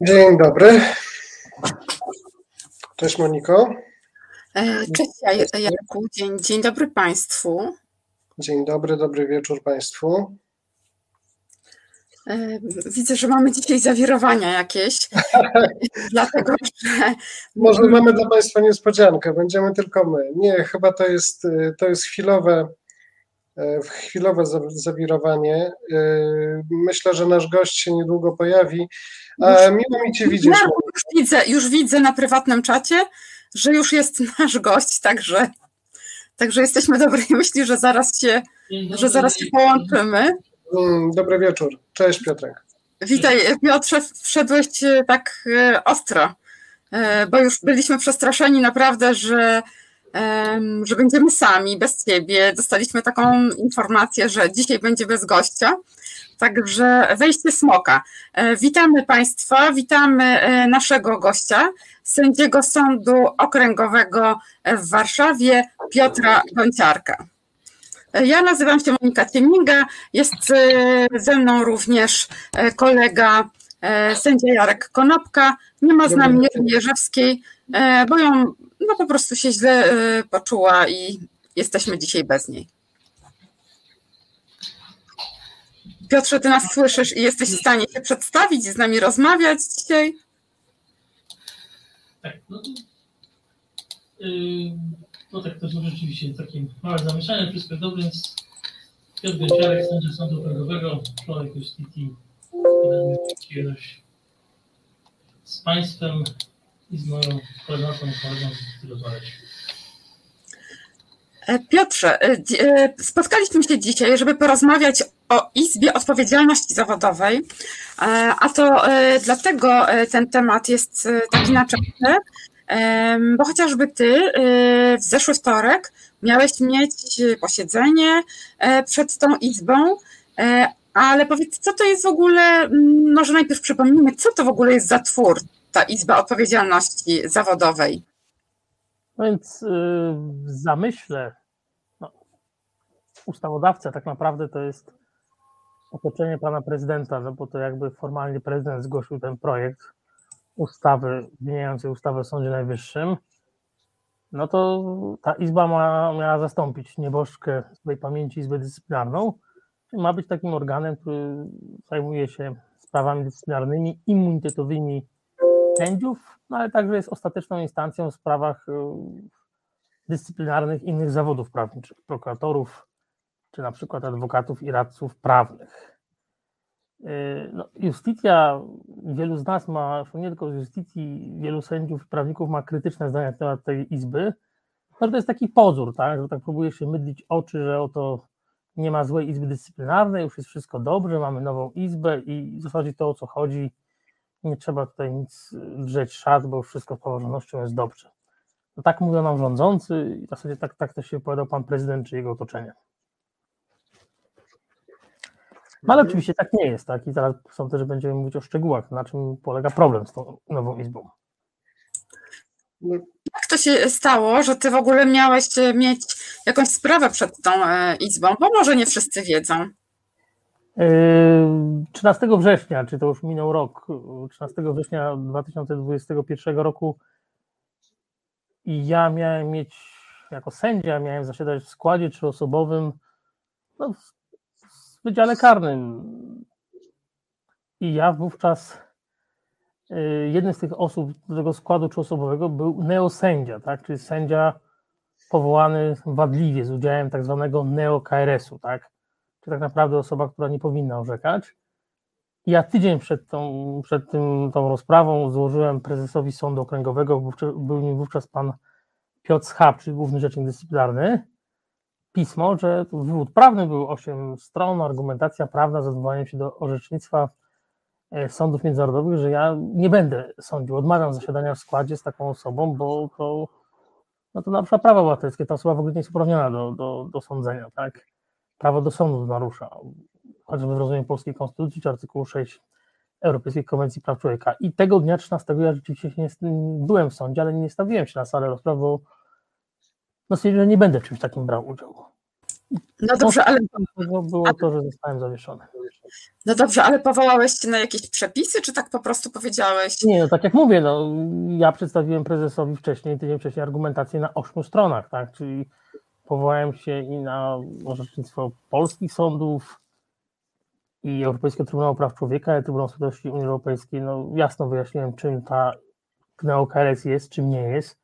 Dzień dobry. Cześć Moniko. E, cześć Jarku, dzień, dzień dobry Państwu. Dzień dobry, dobry wieczór Państwu. E, widzę, że mamy dzisiaj zawirowania jakieś, dlatego że... Może mamy dla Państwa niespodziankę, będziemy tylko my. Nie, chyba to jest, to jest chwilowe, e, chwilowe zawirowanie. Myślę, że nasz gość się niedługo pojawi. Miło mi Cię widzieć. Już widzę, już widzę na prywatnym czacie, że już jest nasz gość, także, także jesteśmy dobrej myśli, że zaraz się, że zaraz się połączymy. Mm, dobry wieczór. Cześć Piotrek. Witaj Piotrze, wszedłeś e, tak e, ostro, e, bo już byliśmy przestraszeni naprawdę, że, że będziemy sami, bez ciebie. Dostaliśmy taką informację, że dzisiaj będzie bez gościa. Także wejście smoka. Witamy Państwa, witamy naszego gościa, sędziego Sądu Okręgowego w Warszawie, Piotra Gonciarka. Ja nazywam się Monika Ciemninga, jest e, ze mną również e, kolega e, sędzia Jarek Konopka, nie ma z nami Jerzy Jerzewskiej, bo ją no, po prostu się źle poczuła i jesteśmy dzisiaj bez niej. Piotrze, ty nas słyszysz i jesteś w stanie się przedstawić, z nami rozmawiać dzisiaj? Tak, no to, yy, no tak, to jest rzeczywiście takie małe zamieszanie, wszystko dobre, więc Piotr Gęciarek, sędzia Sądu Okręgowego, członek będę miał przyjemność z Państwem i z moją koleżanką i kolegą rozmawiać. E, Piotrze, e, e, spotkaliśmy się dzisiaj, żeby porozmawiać o Izbie Odpowiedzialności Zawodowej, a to dlatego ten temat jest taki naczepny, bo chociażby ty w zeszły wtorek miałeś mieć posiedzenie przed tą Izbą, ale powiedz, co to jest w ogóle, może najpierw przypomnijmy, co to w ogóle jest za twór, ta Izba Odpowiedzialności Zawodowej? No więc w zamyśle no, ustawodawca tak naprawdę to jest otoczenie pana prezydenta, no bo to jakby formalnie prezydent zgłosił ten projekt ustawy zmieniającej ustawę o Sądzie Najwyższym, no to ta izba ma, miała zastąpić nieboszczkę swojej pamięci Izbę Dyscyplinarną, czyli ma być takim organem, który zajmuje się sprawami dyscyplinarnymi, immunitetowymi sędziów, no ale także jest ostateczną instancją w sprawach y, dyscyplinarnych innych zawodów prawniczych, prokuratorów, czy na przykład adwokatów i radców prawnych. Y, no, Justitia, wielu z nas ma, nie tylko z Justicji, wielu sędziów i prawników ma krytyczne zdania na temat tej izby, no to jest taki pozór, tak, że tak próbuje się mydlić oczy, że oto nie ma złej izby dyscyplinarnej, już jest wszystko dobrze, mamy nową izbę i w zasadzie to o co chodzi, nie trzeba tutaj nic drzeć szat, bo wszystko z praworządnością jest dobrze. No tak mówią nam rządzący i w zasadzie tak, tak też się wypowiadał pan prezydent czy jego otoczenie. No ale oczywiście tak nie jest, tak? I zaraz sądzę, że będziemy mówić o szczegółach, na czym polega problem z tą nową izbą. Jak to się stało, że ty w ogóle miałeś mieć jakąś sprawę przed tą e, izbą? Bo może nie wszyscy wiedzą. 13 yy, września, czy to już minął rok, 13 września 2021 roku ja miałem mieć, jako sędzia, miałem zasiadać w składzie trzyosobowym no, w Wydziale Karnym. I ja wówczas y, jednym z tych osób do tego składu trzyosobowego był neosędzia, tak? czyli sędzia powołany wadliwie z udziałem tak zwanego neo-KRS-u, tak? Czyli tak naprawdę osoba, która nie powinna orzekać. Ja tydzień przed tą, przed tym, tą rozprawą złożyłem prezesowi Sądu Okręgowego, był nim wówczas pan Piotr Schab, czyli główny rzecznik dyscyplinarny, pismo, że wywód prawny był 8 stron, argumentacja prawna z odwołaniem się do orzecznictwa e, sądów międzynarodowych, że ja nie będę sądził, odmawiam zasiadania w składzie z taką osobą, bo to, no to narusza prawo obywatelskie, ta osoba w ogóle nie jest uprawniona do, do, do sądzenia, tak? Prawo do sądu narusza, choćby w rozumieniu polskiej konstytucji, czy artykułu 6 Europejskiej Konwencji Praw Człowieka. I tego dnia 13 ja rzeczywiście nie, byłem w sądzie, ale nie stawiłem się na salę rozprawy, bo no że nie będę w czymś takim brał udziału. No dobrze, ale... Było to, że zostałem zawieszony. No dobrze, ale powołałeś się na jakieś przepisy, czy tak po prostu powiedziałeś? Nie, no tak jak mówię, no, ja przedstawiłem prezesowi wcześniej, tydzień wcześniej argumentację na ośmiu stronach, tak, czyli powołałem się i na orzecznictwo polskich sądów i Europejskiego Trybunału Praw Człowieka i Trybunału Sprawiedliwości Unii Europejskiej, no jasno wyjaśniłem, czym ta neokRS jest, czym nie jest,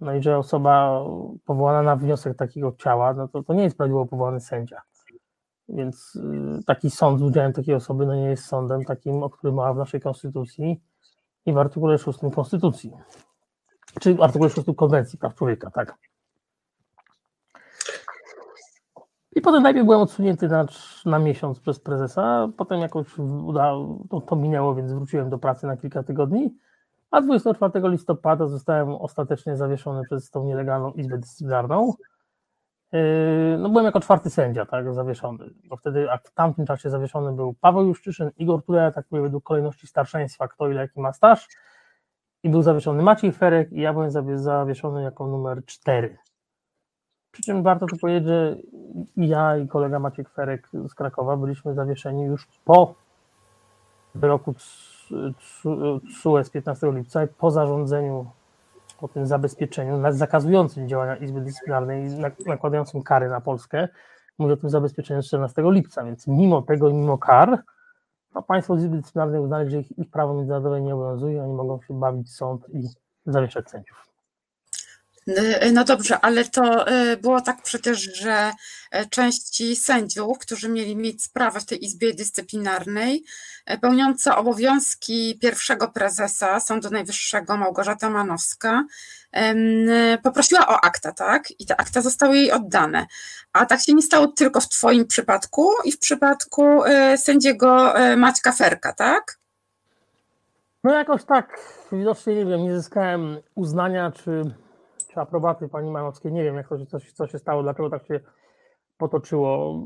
no i że osoba powołana na wniosek takiego ciała, no to, to nie jest prawidłowo powołany sędzia. Więc y, taki sąd z udziałem takiej osoby no nie jest sądem takim, o którym mowa w naszej konstytucji i w artykule 6 konstytucji. Czy w artykule 6 konwencji praw człowieka, tak. I potem najpierw byłem odsunięty na, na miesiąc przez prezesa, potem jakoś udało, to, to minęło, więc wróciłem do pracy na kilka tygodni, a 24 listopada zostałem ostatecznie zawieszony przez tą nielegalną Izbę Dyscyplinarną. Yy, no byłem jako czwarty sędzia, tak, zawieszony, bo wtedy a w tamtym czasie zawieszony był Paweł Juszczyszyn, Igor Tulee, tak mówię, według kolejności starszeństwa, kto ile jaki ma staż, i był zawieszony Maciej Ferek i ja byłem zawieszony jako numer cztery. Przy czym warto tu powiedzieć, że ja i kolega Maciek Ferek z Krakowa byliśmy zawieszeni już po wyroku TSUE z 15 lipca i po zarządzeniu po tym zabezpieczeniu zakazującym działania Izby Dyscyplinarnej i nakładającym kary na Polskę, mówię o tym zabezpieczeniu z 14 lipca, więc mimo tego i mimo kar, no państwo z Izby Dyscyplinarnej uznali, że ich, ich prawo międzynarodowe nie obowiązuje, oni mogą się bawić sąd i zawieszać sędziów. Y, no dobrze, ale to y, było tak przecież, że e, części sędziów, którzy mieli mieć sprawę w tej Izbie Dyscyplinarnej, e, pełniąca obowiązki pierwszego prezesa Sądu Najwyższego Małgorzata Manowska, poprosiła o akta, tak? I te akta zostały jej oddane. A tak się nie stało tylko w Twoim przypadku i w przypadku e, sędziego Maćka Ferka, tak? No jakoś tak, widocznie nie wiem, nie zyskałem uznania czy czy aprobaty pani Manowskiej. Nie wiem, jak to, co, co się stało, dlaczego tak się potoczyło.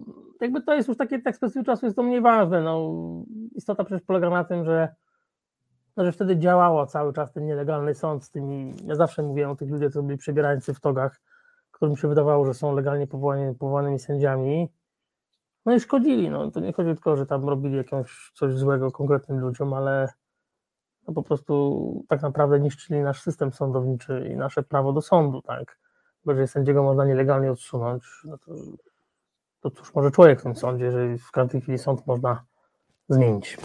Jakby to jest już takie, tak z perspektywy czasu jest to mniej ważne. No, istota przecież polega na tym, że, no, że wtedy działało cały czas ten nielegalny sąd z tymi, ja zawsze mówiłem o tych ludziach, co byli przebierańcy w togach, którym się wydawało, że są legalnie powołani, powołanymi sędziami. No i szkodzili, no to nie chodzi tylko, że tam robili jakąś coś złego konkretnym ludziom, ale no po prostu tak naprawdę niszczyli nasz system sądowniczy i nasze prawo do sądu, tak. Bo jeżeli sędziego można nielegalnie odsunąć, no to, to cóż może człowiek w tym sądzie, jeżeli w każdej chwili sąd można zmienić.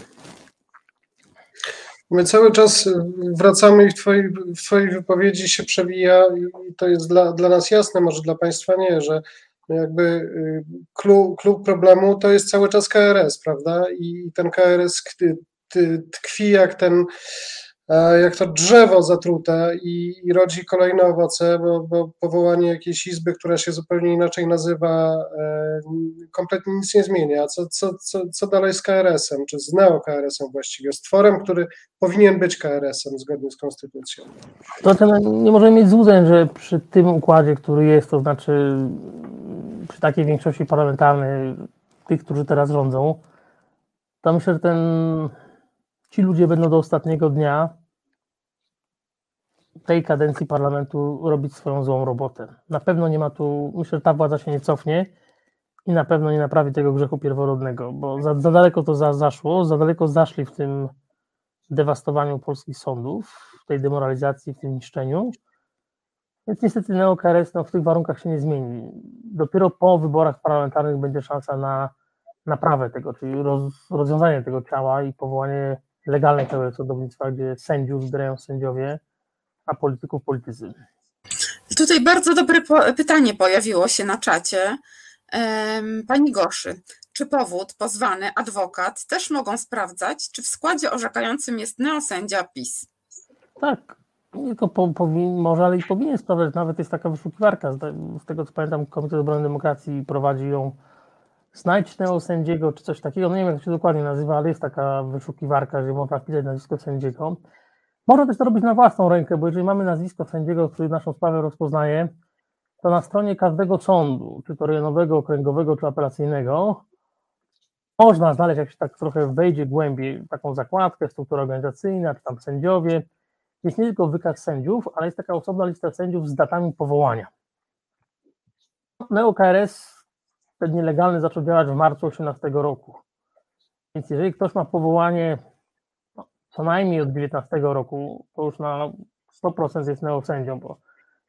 My cały czas wracamy i w twojej, w twojej wypowiedzi się przewija i to jest dla, dla nas jasne, może dla Państwa nie, że jakby klub, klub problemu to jest cały czas KRS, prawda? I ten KRS tkwi jak ten, e, jak to drzewo zatrute i, i rodzi kolejne owoce, bo, bo, powołanie jakiejś izby, która się zupełnie inaczej nazywa, e, kompletnie nic nie zmienia. Co, co, co, co dalej z KRS-em, czy z neo-KRS-em właściwie, z tworem, który powinien być KRS-em zgodnie z konstytucją? To znaczy, nie możemy mieć złudzeń, że przy tym układzie, który jest, to znaczy przy takiej większości parlamentarnej, tych, którzy teraz rządzą, to myślę, że ten ci ludzie będą do ostatniego dnia tej kadencji parlamentu robić swoją złą robotę. Na pewno nie ma tu, myślę, że ta władza się nie cofnie i na pewno nie naprawi tego grzechu pierworodnego, bo za, za daleko to za, zaszło, za daleko zaszli w tym dewastowaniu polskich sądów, w tej demoralizacji, w tym niszczeniu. Więc niestety neokRS no, w tych warunkach się nie zmieni. Dopiero po wyborach parlamentarnych będzie szansa na naprawę tego, czyli roz, rozwiązanie tego ciała i powołanie legalnej teorii sądownictwa, gdzie sędziów wybierają sędziowie, a polityków politycy. Tutaj bardzo dobre pytanie pojawiło się na czacie. Pani Goszy, czy powód, pozwany, adwokat też mogą sprawdzać, czy w składzie orzekającym jest neosędzia PiS? Tak, tylko po, powin, może, ale i powinien sprawdzać. Nawet jest taka wyszukiwarka. Z tego co pamiętam, Komitet Obrony Demokracji prowadzi ją znajdź neosędziego czy coś takiego, no nie wiem jak się dokładnie nazywa, ale jest taka wyszukiwarka, że można wpisać nazwisko sędziego. Można też to robić na własną rękę, bo jeżeli mamy nazwisko sędziego, który naszą sprawę rozpoznaje, to na stronie każdego sądu, czy to rejonowego, okręgowego, czy apelacyjnego, można znaleźć, jak się tak trochę wejdzie głębiej, taką zakładkę, struktura organizacyjna, czy tam sędziowie. Jest nie tylko wykaz sędziów, ale jest taka osobna lista sędziów z datami powołania. NeoKRS ten nielegalny zaczął działać w marcu 2018 roku. Więc jeżeli ktoś ma powołanie no, co najmniej od 19 roku, to już na 100% jest neosędzią, bo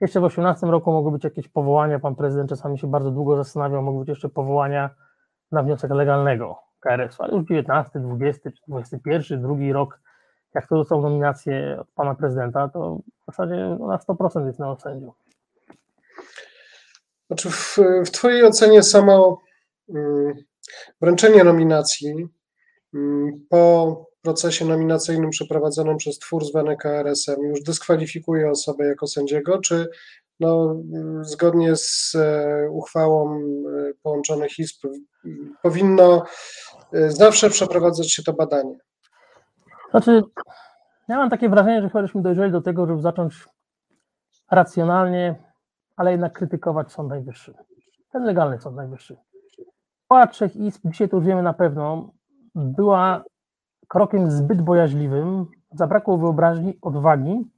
jeszcze w 18 roku mogły być jakieś powołania, pan prezydent czasami się bardzo długo zastanawiał, mogły być jeszcze powołania na wniosek legalnego KRS, ale już 19, 20 czy 21, drugi rok, jak to dostał nominację od pana prezydenta, to w zasadzie na 100% jest neosędzią. Znaczy w, w Twojej ocenie samo mm, wręczenie nominacji mm, po procesie nominacyjnym przeprowadzonym przez twór zwany KRS-em już dyskwalifikuje osobę jako sędziego, czy no, mm, zgodnie z e, uchwałą e, połączonych izb powinno e, zawsze przeprowadzać się to badanie? Znaczy, ja mam takie wrażenie, że chyba żeśmy dojrzeli do tego, żeby zacząć racjonalnie, ale jednak krytykować Sąd Najwyższy. Ten legalny Sąd Najwyższy. Uchwała trzech izb, dzisiaj to już wiemy na pewno, była krokiem zbyt bojaźliwym, zabrakło wyobraźni, odwagi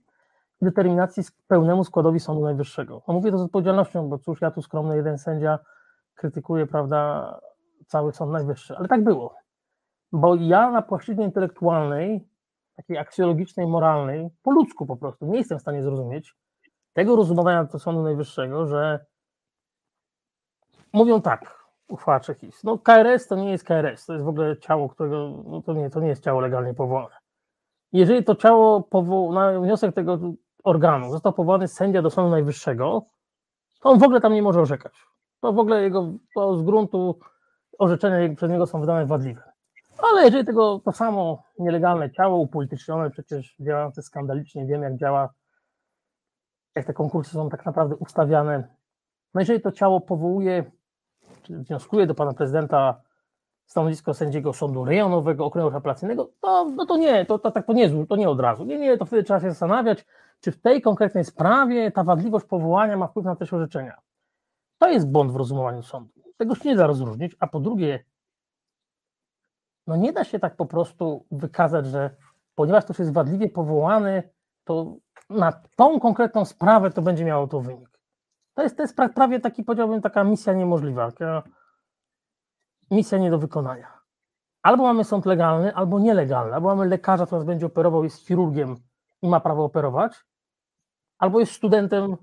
i determinacji pełnemu składowi Sądu Najwyższego. No mówię to z odpowiedzialnością, bo cóż, ja tu skromny jeden sędzia krytykuję, prawda, cały Sąd Najwyższy, ale tak było. Bo ja na płaszczyźnie intelektualnej, takiej aksjologicznej, moralnej, po ludzku po prostu, nie jestem w stanie zrozumieć tego rozumowania do Sądu Najwyższego, że mówią tak, uchwała Czechis. No KRS to nie jest KRS, to jest w ogóle ciało, którego, no to nie, to nie jest ciało legalnie powołane. Jeżeli to ciało powo- na wniosek tego organu został powołany sędzia do Sądu Najwyższego, to on w ogóle tam nie może orzekać. To w ogóle jego, to z gruntu orzeczenia przez niego są wydane wadliwe. Ale jeżeli tego to samo nielegalne ciało, upolitycznione, przecież działające skandalicznie, wiem jak działa, jak te konkursy są tak naprawdę ustawiane. No jeżeli to ciało powołuje, czy wnioskuje do pana prezydenta stanowisko sędziego sądu rejonowego, okręgu apelacyjnego, to, no to nie, to, to tak to nie, to nie od razu. Nie, nie, to wtedy trzeba się zastanawiać, czy w tej konkretnej sprawie ta wadliwość powołania ma wpływ na treść orzeczenia. To jest błąd w rozumowaniu sądu. Tego się nie da rozróżnić, a po drugie, no nie da się tak po prostu wykazać, że ponieważ to jest wadliwie powołany, to na tą konkretną sprawę to będzie miało to wynik. To jest, to jest prawie taki, powiedziałbym, taka misja niemożliwa, taka misja nie do wykonania. Albo mamy sąd legalny, albo nielegalny, albo mamy lekarza, który nas będzie operował, jest chirurgiem i ma prawo operować, albo jest studentem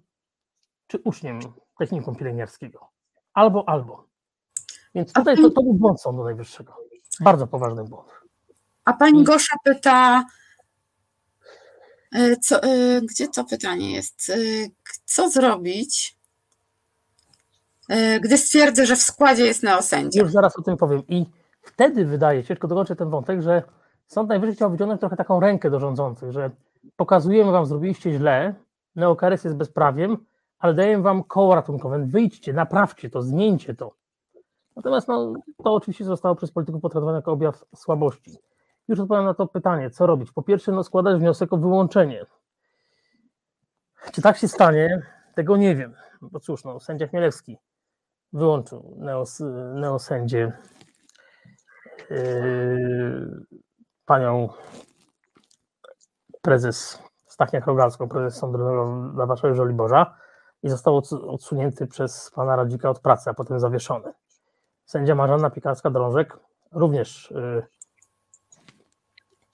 czy uczniem technikum pielęgniarskiego. Albo, albo. Więc tutaj to, to był błąd Sądu Najwyższego. Bardzo poważny błąd. A pani Gosza pyta, co, gdzie to pytanie jest? Co zrobić, gdy stwierdzę, że w składzie jest neosędzia? Już zaraz o tym powiem. I wtedy wydaje się, tylko dokończę ten wątek, że Sąd Najwyższy chciał wyciągnąć trochę taką rękę do rządzących, że pokazujemy wam, zrobiliście źle, neokarys jest bezprawiem, ale dajemy wam koło ratunkowe, wyjdźcie, naprawcie to, zmieńcie to. Natomiast no, to oczywiście zostało przez polityków potraktowane jako objaw słabości. Już odpowiadam na to pytanie, co robić? Po pierwsze, no, składać wniosek o wyłączenie. Czy tak się stanie? Tego nie wiem. Bo cóż, no, sędzia Chmielewski wyłączył neos, neosędzie yy, panią prezes Stachniak-Rogalską, prezes Sądu dla Waszego Żoliborza i został odsunięty przez pana Radzika od pracy, a potem zawieszony. Sędzia Marzanna Piekarska-Drążek również yy,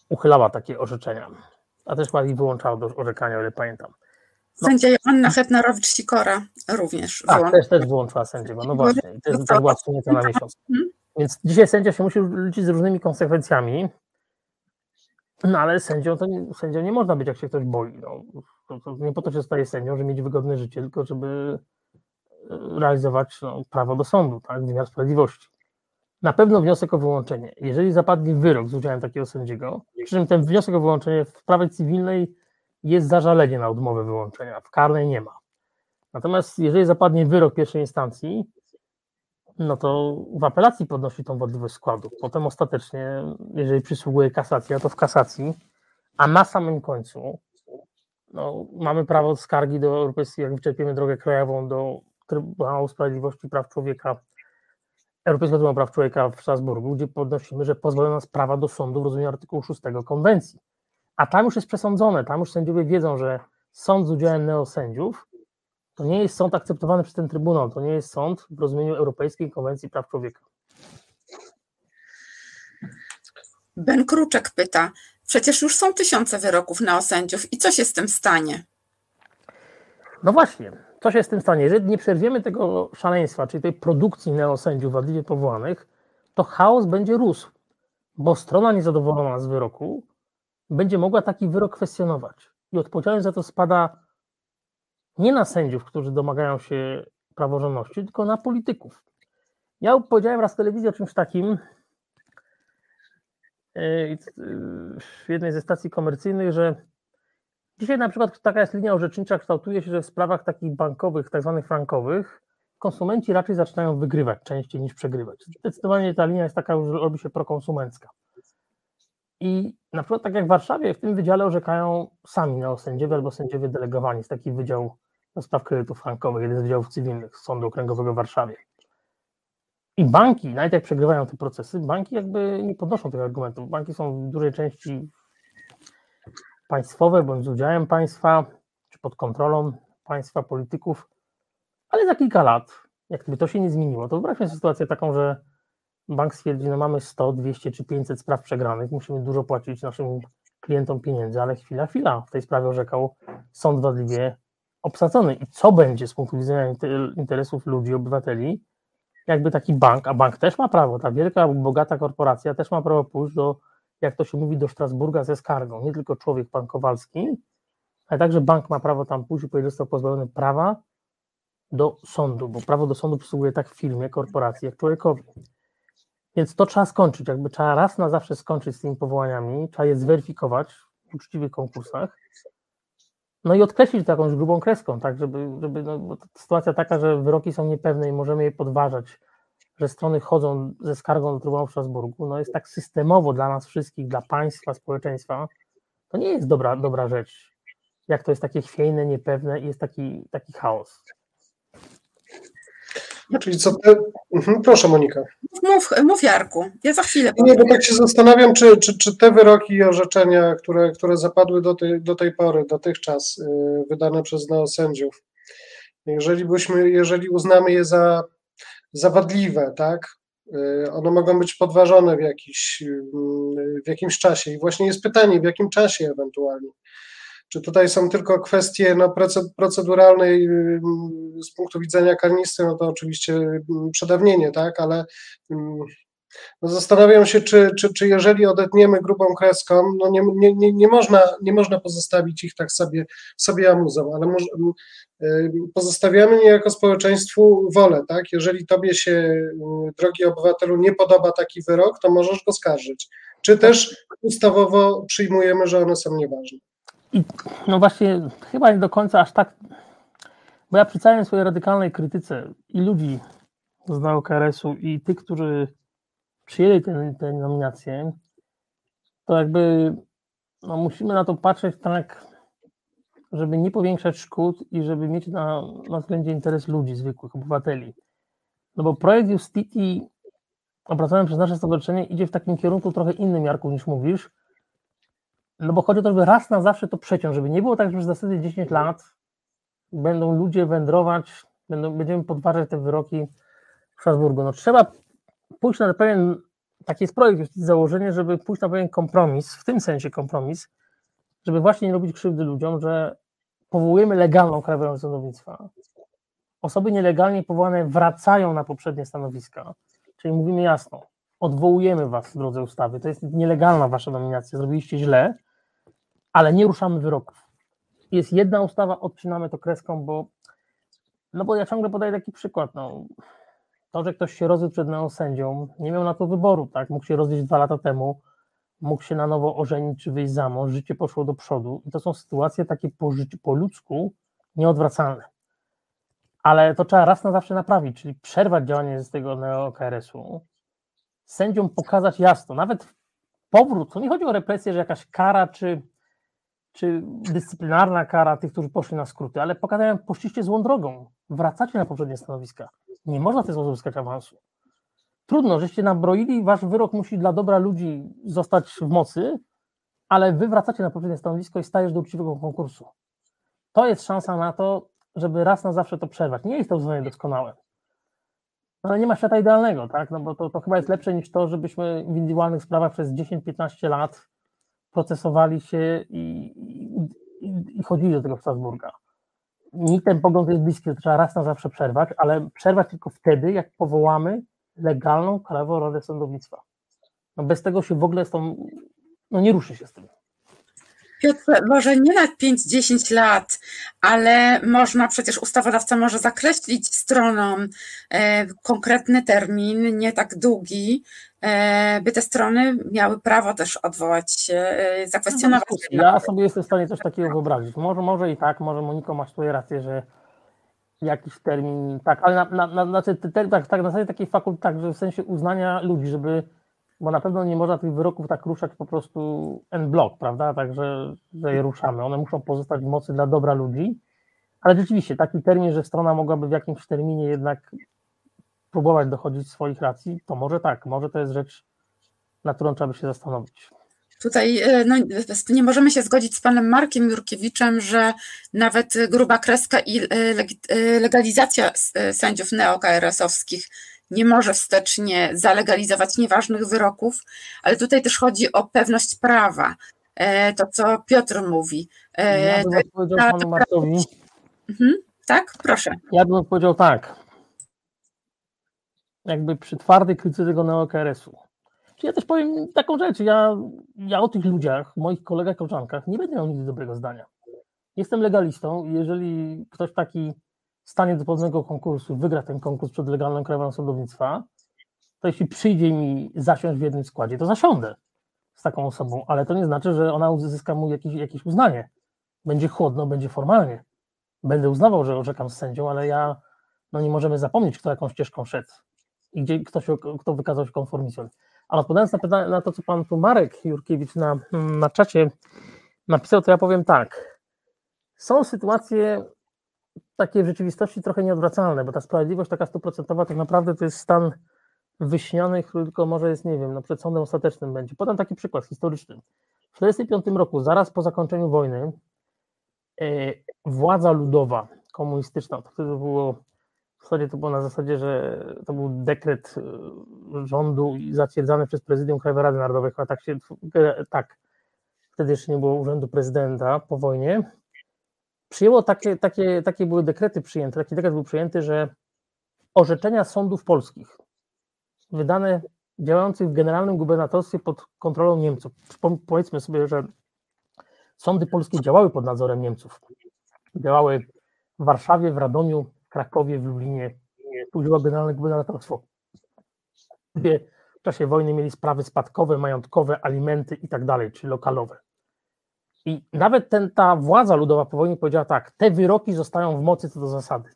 uchylała takie orzeczenia, a też ładnie wyłączała do orzekania, o ile pamiętam. No. Sędzia Joanna Hetnerowicz-Sikora również Tak, też, też wyłączyła sędziego, no właśnie, i też, też była odsunięta na miesiąc. Więc dzisiaj sędzia się musi liczyć z różnymi konsekwencjami, no ale sędzią, to nie, sędzią nie można być, jak się ktoś boi. No. To, to nie po to się zostaje sędzią, żeby mieć wygodne życie, tylko żeby realizować no, prawo do sądu, tak, wymiar sprawiedliwości. Na pewno wniosek o wyłączenie. Jeżeli zapadnie wyrok z udziałem takiego sędziego, przy czym ten wniosek o wyłączenie w prawie cywilnej jest zażalenie na odmowę wyłączenia, w karnej nie ma. Natomiast jeżeli zapadnie wyrok pierwszej instancji, no to w apelacji podnosi tą wątpliwość składu. Potem ostatecznie, jeżeli przysługuje kasacja, to w kasacji, a na samym końcu no, mamy prawo skargi do Europejskiej, jak wyczerpiemy drogę krajową do Trybunału Sprawiedliwości Praw Człowieka, Europejskiego Trybunału Praw Człowieka w Strasburgu, gdzie podnosimy, że pozwolono nas prawa do sądu w rozumieniu artykułu 6 konwencji. A tam już jest przesądzone, tam już sędziowie wiedzą, że sąd z udziałem neosędziów to nie jest sąd akceptowany przez ten Trybunał, to nie jest sąd w rozumieniu Europejskiej Konwencji Praw Człowieka. Ben Kruczek pyta, przecież już są tysiące wyroków na osędziów i co się z tym stanie? No właśnie, co się z tym stanie? Jeżeli nie przerwiemy tego szaleństwa, czyli tej produkcji neosędziów wadliwie powołanych, to chaos będzie rósł, bo strona niezadowolona z wyroku będzie mogła taki wyrok kwestionować. I odpowiedzialność za to spada nie na sędziów, którzy domagają się praworządności, tylko na polityków. Ja powiedziałem raz w telewizji o czymś takim yy, w jednej ze stacji komercyjnych, że dzisiaj na przykład taka jest linia orzecznicza, kształtuje się, że w sprawach takich bankowych, tak zwanych frankowych, konsumenci raczej zaczynają wygrywać częściej niż przegrywać. Zdecydowanie ta linia jest taka, że robi się prokonsumencka. I na przykład tak jak w Warszawie, w tym wydziale orzekają sami neosędziowie albo sędziowie delegowani z taki wydział do spraw kredytów frankowych, jeden z wydziałów cywilnych Sądu Okręgowego w Warszawie. I banki, nawet jak przegrywają te procesy, banki jakby nie podnoszą tych argumentów. Banki są w dużej części państwowe bądź z udziałem państwa, czy pod kontrolą państwa, polityków, ale za kilka lat, jak gdyby to się nie zmieniło, to wyobraźmy sytuację taką, że bank stwierdzi, no mamy 100, 200 czy 500 spraw przegranych, musimy dużo płacić naszym klientom pieniędzy, ale chwila, chwila, w tej sprawie orzekał sąd wadliwie obsadzony. I co będzie z punktu widzenia interesów ludzi, obywateli, jakby taki bank, a bank też ma prawo, ta wielka, bogata korporacja też ma prawo pójść do, jak to się mówi, do Strasburga ze skargą. Nie tylko człowiek, pan Kowalski, ale także bank ma prawo tam pójść że został pozbawiony prawa do sądu, bo prawo do sądu przysługuje tak firmie, korporacji, jak człowiekowi. Więc to trzeba skończyć, jakby trzeba raz na zawsze skończyć z tymi powołaniami, trzeba je zweryfikować w uczciwych konkursach, no i odkreślić to jakąś grubą kreską, tak, żeby, żeby no, bo sytuacja taka, że wyroki są niepewne i możemy je podważać, że strony chodzą ze skargą do Trybunału w Strasburgu, no jest tak systemowo dla nas wszystkich, dla państwa, społeczeństwa, to nie jest dobra, dobra rzecz, jak to jest takie chwiejne, niepewne i jest taki, taki chaos. Czyli co ty... Mhm, proszę Monika. Mów, mów Jarku, ja za chwilę. Nie, bo tak się zastanawiam, czy, czy, czy te wyroki i orzeczenia, które, które zapadły do tej, do tej pory, dotychczas yy, wydane przez neosędziów, jeżeli byśmy, jeżeli uznamy je za, za wadliwe, tak, yy, one mogą być podważone w, jakiś, yy, w jakimś czasie. I właśnie jest pytanie, w jakim czasie ewentualnie. Czy tutaj są tylko kwestie no, proceduralnej z punktu widzenia karnisty, no to oczywiście przedawnienie, tak, ale no zastanawiam się, czy, czy, czy jeżeli odetniemy grubą kreską, no nie, nie, nie, nie, można, nie można pozostawić ich tak sobie, sobie amuzą, ale może, pozostawiamy niejako społeczeństwu wolę, tak? Jeżeli tobie się, drogi obywatelu, nie podoba taki wyrok, to możesz go skarżyć. Czy też ustawowo przyjmujemy, że one są nieważne? No właśnie, chyba nie do końca aż tak, bo ja przy całej swojej radykalnej krytyce i ludzi z KRS-u i tych, którzy przyjęli te, te nominacje, to jakby no musimy na to patrzeć tak, żeby nie powiększać szkód i żeby mieć na, na względzie interes ludzi, zwykłych obywateli. No bo projekt Justiti opracowany przez nasze stowarzyszenie idzie w takim kierunku trochę innym, Jarku, niż mówisz, no bo chodzi o to, żeby raz na zawsze to przeciąć, żeby nie było tak, że przez następne 10 lat będą ludzie wędrować, będą, będziemy podważać te wyroki w Strasburgu. No trzeba pójść na pewien, taki jest projekt, założenie, żeby pójść na pewien kompromis, w tym sensie kompromis, żeby właśnie nie robić krzywdy ludziom, że powołujemy legalną Krajową Sądownictwa. Osoby nielegalnie powołane wracają na poprzednie stanowiska, czyli mówimy jasno, odwołujemy was w drodze ustawy, to jest nielegalna wasza nominacja, zrobiliście źle, ale nie ruszamy wyroków. Jest jedna ustawa, odcinamy to kreską, bo no bo ja ciągle podaję taki przykład, no, to, że ktoś się rozwiódł przed neosędzią, nie miał na to wyboru, tak, mógł się rozwieść dwa lata temu, mógł się na nowo ożenić czy wyjść za mąż, życie poszło do przodu i to są sytuacje takie po, życiu, po ludzku nieodwracalne. Ale to trzeba raz na zawsze naprawić, czyli przerwać działanie z tego neo-KRS-u, sędziom pokazać jasno, nawet powrót, to nie chodzi o represję, że jakaś kara czy czy dyscyplinarna kara tych, którzy poszli na skróty, ale pokazałem, poszliście złą drogą, wracacie na poprzednie stanowiska. Nie można w ten sposób uzyskać awansu. Trudno, żeście nabroili, wasz wyrok musi dla dobra ludzi zostać w mocy, ale wy wracacie na poprzednie stanowisko i stajesz do uczciwego konkursu. To jest szansa na to, żeby raz na zawsze to przerwać. Nie jest to uznanie doskonałe. ale nie ma świata idealnego, tak? No bo to, to chyba jest lepsze niż to, żebyśmy w indywidualnych sprawach przez 10-15 lat procesowali się i, i, i chodzili do tego Strasburga. Mi ten pogląd jest bliski, to trzeba raz na zawsze przerwać, ale przerwać tylko wtedy, jak powołamy legalną Krajową Radę Sądownictwa. No bez tego się w ogóle z tą, no nie ruszy się z tym. Piotr, może nie na 5-10 lat, ale można przecież ustawodawca może zakreślić stronom e, konkretny termin, nie tak długi, e, by te strony miały prawo też odwołać się, e, zakwestionować. Ja sobie jestem w stanie coś takiego wyobrazić. Może, może i tak, może Moniko masz tutaj rację, że jakiś termin, tak, ale na, na, na, znaczy, tak, tak, na zasadzie takiej fakult, tak, że w sensie uznania ludzi, żeby bo na pewno nie można tych wyroków tak ruszać po prostu en bloc, prawda? Także że je ruszamy. One muszą pozostać w mocy dla dobra ludzi. Ale rzeczywiście taki termin, że strona mogłaby w jakimś terminie jednak próbować dochodzić swoich racji, to może tak, może to jest rzecz, na którą trzeba by się zastanowić. Tutaj e, no, nie możemy się zgodzić z panem Markiem Jurkiewiczem, że nawet gruba kreska i e, e, legalizacja sędziów neo-KRS-owskich nie może wstecznie zalegalizować nieważnych wyroków, ale tutaj też chodzi o pewność prawa. E, to, co Piotr mówi. E, ja bym odpowiedział ta, panu Markowi. Mhm, tak, proszę. Ja bym powiedział tak. Jakby przy twardej krytyce tego neo-KRS-u. Ja też powiem taką rzecz. Ja, ja o tych ludziach, moich kolegach, koleżankach nie będę miał nigdy dobrego zdania. Jestem legalistą i jeżeli ktoś taki stanie do pewnego konkursu, wygra ten konkurs przed legalną krajową sądownictwa, to jeśli przyjdzie mi zasiąść w jednym składzie, to zasiądę z taką osobą, ale to nie znaczy, że ona uzyska mu jakieś, jakieś uznanie. Będzie chłodno, będzie formalnie. Będę uznawał, że orzekam z sędzią, ale ja, no nie możemy zapomnieć, kto jaką ścieżką szedł i gdzie kto, się, kto wykazał się konformizmem. Ale odpowiadając na, pytanie, na to, co pan tu Marek Jurkiewicz na, na czacie napisał, to ja powiem tak. Są sytuacje, takie w rzeczywistości trochę nieodwracalne, bo ta sprawiedliwość taka stuprocentowa tak naprawdę to jest stan wyśniony, który tylko może jest, nie wiem, no przed sądem ostatecznym będzie. Podam taki przykład historyczny. W 1945 roku, zaraz po zakończeniu wojny, e, władza ludowa, komunistyczna, to wtedy było, w zasadzie to było na zasadzie, że to był dekret e, rządu zatwierdzany przez prezydium Krajowej Rady Narodowej, chyba tak się, tak, wtedy jeszcze nie było urzędu prezydenta po wojnie, przyjęło takie, takie, takie były dekrety przyjęte, taki dekret był przyjęty, że orzeczenia sądów polskich wydane działających w generalnym gubernatorstwie pod kontrolą Niemców. Powiedzmy sobie, że sądy polskie działały pod nadzorem Niemców. Działały w Warszawie, w Radomiu, w Krakowie, w Lublinie. Tu działało generalne gubernatorstwo. W czasie wojny mieli sprawy spadkowe, majątkowe, alimenty i tak dalej, czyli lokalowe. I nawet ten, ta władza ludowa po wojnie powiedziała tak, te wyroki zostają w mocy co do zasady,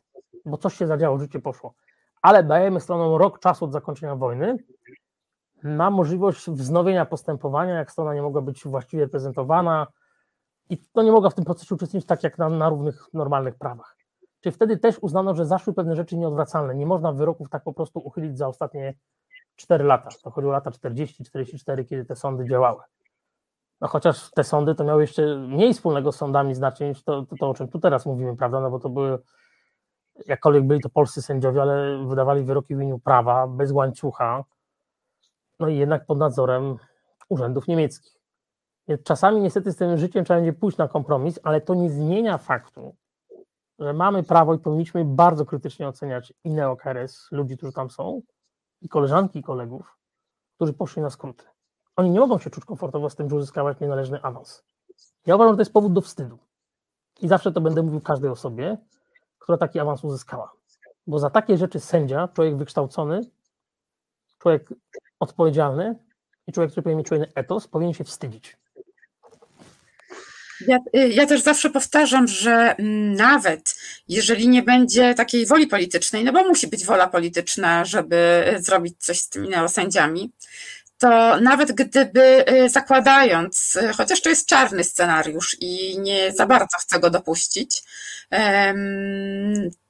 bo coś się zadziało, życie poszło. Ale dajemy stronom rok czasu od zakończenia wojny na możliwość wznowienia postępowania, jak strona nie mogła być właściwie reprezentowana i to nie mogła w tym procesie uczestniczyć tak jak na, na równych, normalnych prawach. Czyli wtedy też uznano, że zaszły pewne rzeczy nieodwracalne. Nie można wyroków tak po prostu uchylić za ostatnie 4 lata. To chodziło o lata 40-44, kiedy te sądy działały. No chociaż te sądy to miały jeszcze mniej wspólnego z sądami znacznie niż to, to, to, o czym tu teraz mówimy, prawda? No bo to były, jakkolwiek byli to polscy sędziowie, ale wydawali wyroki w imieniu prawa, bez łańcucha, no i jednak pod nadzorem urzędów niemieckich. Czasami niestety z tym życiem trzeba będzie pójść na kompromis, ale to nie zmienia faktu, że mamy prawo i powinniśmy bardzo krytycznie oceniać i neokres, ludzi, którzy tam są, i koleżanki i kolegów, którzy poszli na skróty. Oni nie mogą się czuć komfortowo z tym, że uzyskałeś nienależny awans. Ja uważam, że to jest powód do wstydu. I zawsze to będę mówił każdej osobie, która taki awans uzyskała. Bo za takie rzeczy sędzia, człowiek wykształcony, człowiek odpowiedzialny i człowiek, który powinien mieć czujny etos, powinien się wstydzić. Ja, ja, też zawsze powtarzam, że nawet jeżeli nie będzie takiej woli politycznej, no bo musi być wola polityczna, żeby zrobić coś z tymi neosędziami, to nawet gdyby y, zakładając, y, chociaż to jest czarny scenariusz i nie za bardzo chcę go dopuścić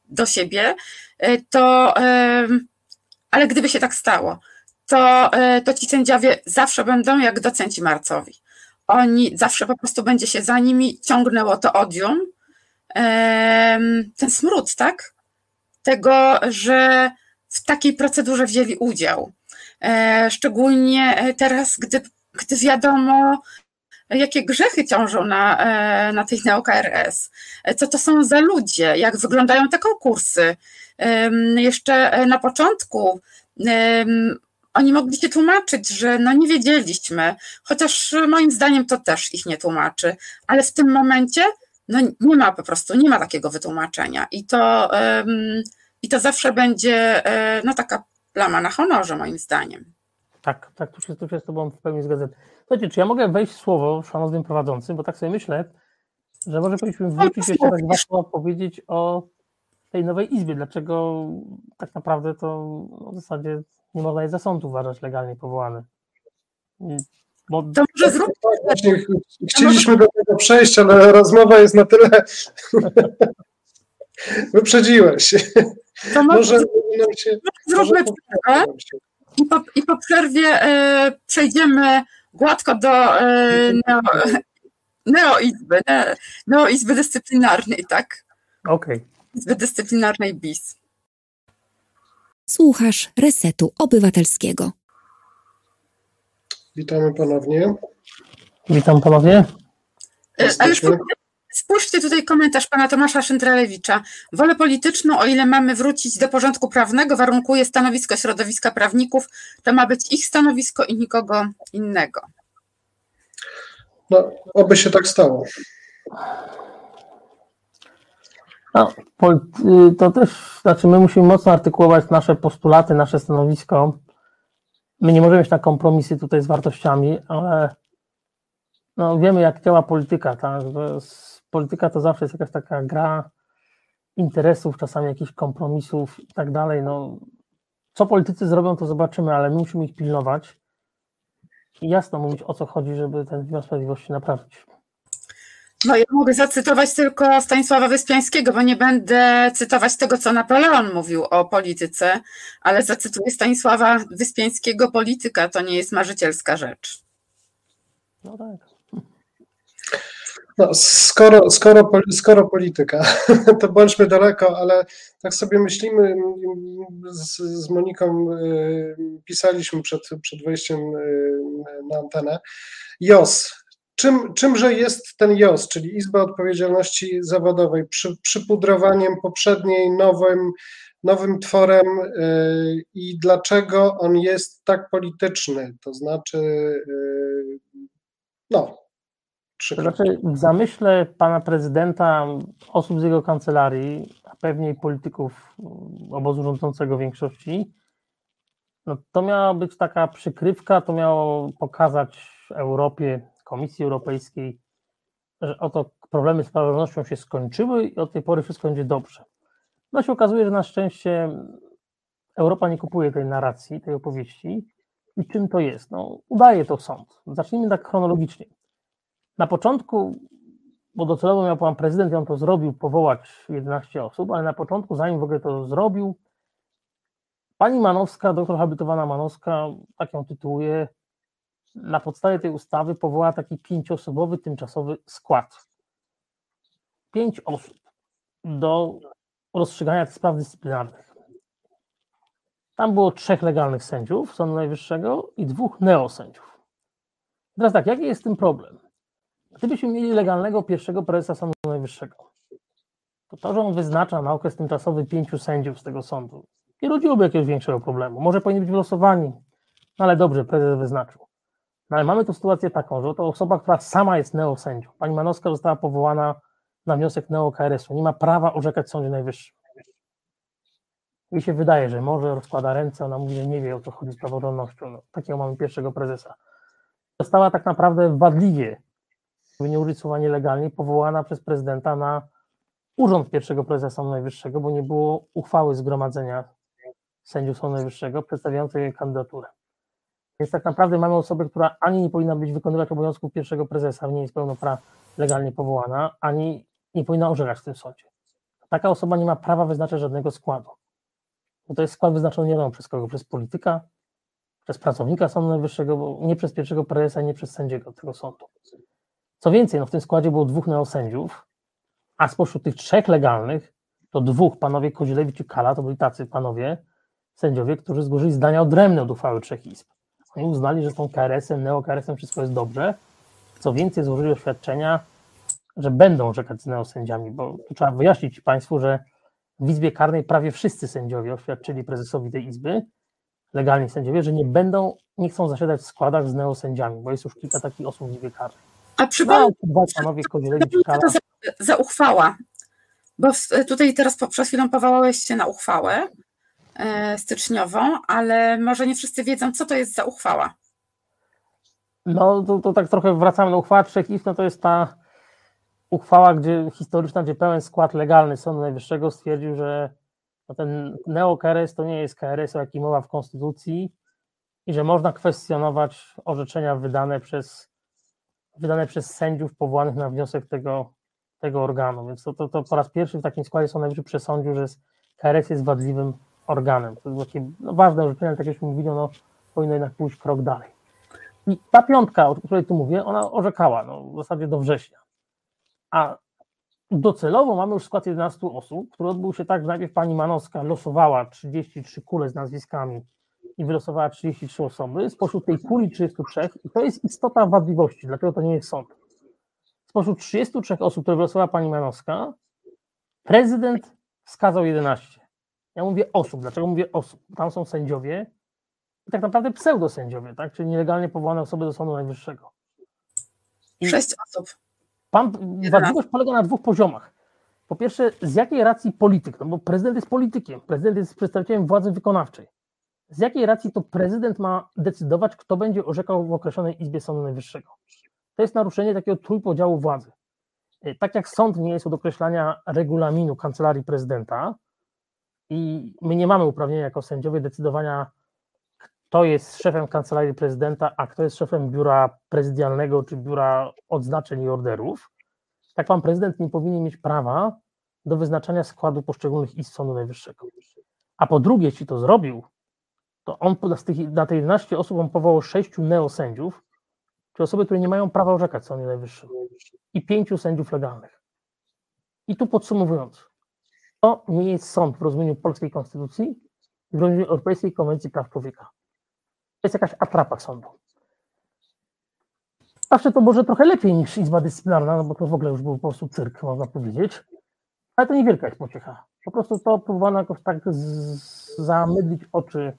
do siebie, y, to ale gdyby się tak stało, to, to ci sędziowie zawsze będą jak docenci marcowi. Oni zawsze po prostu będzie się za nimi ciągnęło to odium, ten smród, tak? Tego, że w takiej procedurze wzięli udział. Szczególnie teraz, gdy, gdy wiadomo, jakie grzechy ciążą na, na tej NeoKRS, co to są za ludzie, jak wyglądają te konkursy. Jeszcze na początku oni mogli się tłumaczyć, że no nie wiedzieliśmy, chociaż moim zdaniem to też ich nie tłumaczy, ale w tym momencie no nie ma po prostu, nie ma takiego wytłumaczenia. I to, i to zawsze będzie e, no taka plama na honorze moim zdaniem. Tak, tak, tu się, tu się z Tobą w pełni zgadzam. Słuchajcie, czy ja mogę wejść w słowo szanownym prowadzącym, bo tak sobie myślę, że może powinniśmy wrócić jeszcze tak dwa słowa powiedzieć o tej nowej izbie, dlaczego tak naprawdę to no, w zasadzie nie można jej za sąd uważać legalnie powołany. Bo... To może zrób... Tak, chcieliśmy do tego przejść, ale rozmowa jest na tyle... Wyprzedziłeś. To może, zróbmy przerwę i po, i po przerwie e, przejdziemy gładko do e, neo, neoizby, ne, neoizby dyscyplinarnej, tak? Okej. Okay. Izby dyscyplinarnej BIS. Słuchasz Resetu Obywatelskiego. Witamy ponownie. Witam ponownie. E, ale spójrzcie tutaj komentarz pana Tomasza Szyntralewicza. Wolę polityczną, o ile mamy wrócić do porządku prawnego, warunkuje stanowisko środowiska prawników. To ma być ich stanowisko i nikogo innego. No, oby się tak stało. No, to też, znaczy my musimy mocno artykułować nasze postulaty, nasze stanowisko. My nie możemy iść na kompromisy tutaj z wartościami, ale no, wiemy, jak działa polityka. Tak? Polityka to zawsze jest jakaś taka gra interesów, czasami jakichś kompromisów i tak dalej. No, co politycy zrobią, to zobaczymy, ale my musimy ich pilnować i jasno mówić, o co chodzi, żeby ten wymiar sprawiedliwości naprawić. No ja mogę zacytować tylko Stanisława Wyspiańskiego, bo nie będę cytować tego, co Napoleon mówił o polityce, ale zacytuję Stanisława Wyspiańskiego, polityka to nie jest marzycielska rzecz. No tak. No, skoro, skoro, skoro polityka, to bądźmy daleko, ale tak sobie myślimy, z, z Moniką y, pisaliśmy przed, przed wejściem y, na antenę. JOS, Czym, czymże jest ten JOS, czyli Izba Odpowiedzialności Zawodowej, przy, przypudrowaniem poprzedniej, nowym, nowym tworem yy, i dlaczego on jest tak polityczny? To znaczy, no. To znaczy, w zamyśle pana prezydenta, osób z jego kancelarii, a pewnie polityków obozu rządzącego większości, no to miała być taka przykrywka, to miało pokazać Europie, Komisji Europejskiej, że oto problemy z praworządnością się skończyły i od tej pory wszystko będzie dobrze. No się okazuje, że na szczęście Europa nie kupuje tej narracji, tej opowieści. I czym to jest? No, udaje to sąd. Zacznijmy tak chronologicznie. Na początku, bo docelowo miał pan prezydent, on to zrobił, powołać 11 osób, ale na początku, zanim w ogóle to zrobił, pani Manowska, doktor habilitowana Manowska, tak ją tytułuje, na podstawie tej ustawy powoła taki pięcioosobowy tymczasowy skład. Pięć osób do rozstrzygania tych spraw dyscyplinarnych. Tam było trzech legalnych sędziów Sądu Najwyższego i dwóch neosędziów. Teraz tak, jaki jest tym problem? Gdybyśmy mieli legalnego pierwszego prezesa Sądu Najwyższego, to to, że on wyznacza na okres tymczasowy pięciu sędziów z tego sądu, nie rodziłoby jakiegoś większego problemu. Może powinni być wylosowani, no ale dobrze, prezes wyznaczył. No ale mamy tu sytuację taką, że to osoba, która sama jest neosędzią. Pani Manowska została powołana na wniosek neo-KRS-u. Nie ma prawa orzekać w Sądzie Najwyższym. Mi się wydaje, że może rozkłada ręce, ona mówi, że nie wie o co chodzi z praworządnością. No, takiego mamy pierwszego prezesa. Została tak naprawdę wadliwie, nie użyć słowa nielegalnie, powołana przez prezydenta na urząd pierwszego prezesa Sądu Najwyższego, bo nie było uchwały zgromadzenia sędziów Sądu Najwyższego przedstawiającej jej kandydaturę. Więc tak naprawdę mamy osobę, która ani nie powinna być wykonywać obowiązków pierwszego prezesa, nie jest pełnoprawnie legalnie powołana, ani nie powinna orzekać w tym sądzie. Taka osoba nie ma prawa wyznaczać żadnego składu. Bo to jest skład wyznaczony nie wiadomo przez kogo, przez polityka, przez pracownika Sądu Najwyższego, nie przez pierwszego prezesa, nie przez sędziego tego sądu. Co więcej, no w tym składzie było dwóch neosędziów, a spośród tych trzech legalnych, to dwóch, panowie Kozilewicz i Kala, to byli tacy panowie, sędziowie, którzy złożyli zdania odrębne od uchwały trzech izb. Oni uznali, że z tą KRS-em, neo-KRS-em wszystko jest dobrze. Co więcej, złożyli oświadczenia, że będą orzekać z neosędziami, bo tu trzeba wyjaśnić Państwu, że w Izbie Karnej prawie wszyscy sędziowie oświadczyli prezesowi tej Izby, legalni sędziowie, że nie będą, nie chcą zasiadać w składach z neosędziami, bo jest już kilka takich osób w Izbie Karnej. A przypomnę, No, to za, za uchwała? Bo tutaj teraz po, przed chwilą powołałeś się na uchwałę e, styczniową, ale może nie wszyscy wiedzą, co to jest za uchwała. No to, to tak trochę wracamy do uchwały trzech izb, no to jest ta uchwała gdzie, historyczna, gdzie pełen skład legalny Sądu Najwyższego stwierdził, że no ten neo-KRS to nie jest KRS, o jakim mowa w Konstytucji i że można kwestionować orzeczenia wydane przez, wydane przez sędziów powołanych na wniosek tego, tego organu. Więc to, to, to po raz pierwszy w takim składzie Sąd Najwyższy przesądził, że KRS jest wadliwym organem. To jest takie no, ważne orzeczenie, ale tak jak już mówili, no, powinno jednak pójść krok dalej. I ta piątka, o której tu mówię, ona orzekała no, w zasadzie do września. A docelowo mamy już skład 11 osób, który odbył się tak, że najpierw pani Manowska losowała 33 kule z nazwiskami i wylosowała 33 osoby. Spośród tej kuli 33, i to jest istota wadliwości, dlatego to nie jest sąd. Spośród 33 osób, które wylosowała pani Manowska, prezydent wskazał 11. Ja mówię osób. Dlaczego mówię osób? Tam są sędziowie, i tak naprawdę pseudosędziowie, tak? czyli nielegalnie powołane osoby do Sądu Najwyższego. I Sześć osób. pan, wadliwość polega na dwóch poziomach. Po pierwsze, z jakiej racji polityk, no bo prezydent jest politykiem, prezydent jest przedstawicielem władzy wykonawczej. Z jakiej racji to prezydent ma decydować, kto będzie orzekał w określonej izbie Sądu Najwyższego? To jest naruszenie takiego trójpodziału władzy. Y, Tak jak sąd nie jest od określania regulaminu kancelarii prezydenta i my nie mamy uprawnienia jako sędziowie decydowania, kto jest szefem kancelarii prezydenta, a kto jest szefem biura prezydialnego czy biura odznaczeń i orderów, tak pan prezydent nie powinien mieć prawa do wyznaczania składu poszczególnych izb Sądu Najwyższego. A po drugie, jeśli to zrobił, to on z tych, na te 11 osób on powołał sześciu neosędziów, czy osoby, które nie mają prawa orzekać Sądzie Najwyższym i pięciu sędziów legalnych. I tu podsumowując, to nie jest sąd w rozumieniu polskiej konstytucji i w rozumieniu Europejskiej Konwencji Praw Człowieka. To jest jakaś atrapa sądu. Zawsze to może trochę lepiej niż Izba Dyscyplinarna, no bo to w ogóle już był po prostu cyrk, można powiedzieć. Ale to niewielka jest pociecha. Po prostu to próbowano jakoś tak zamydlić oczy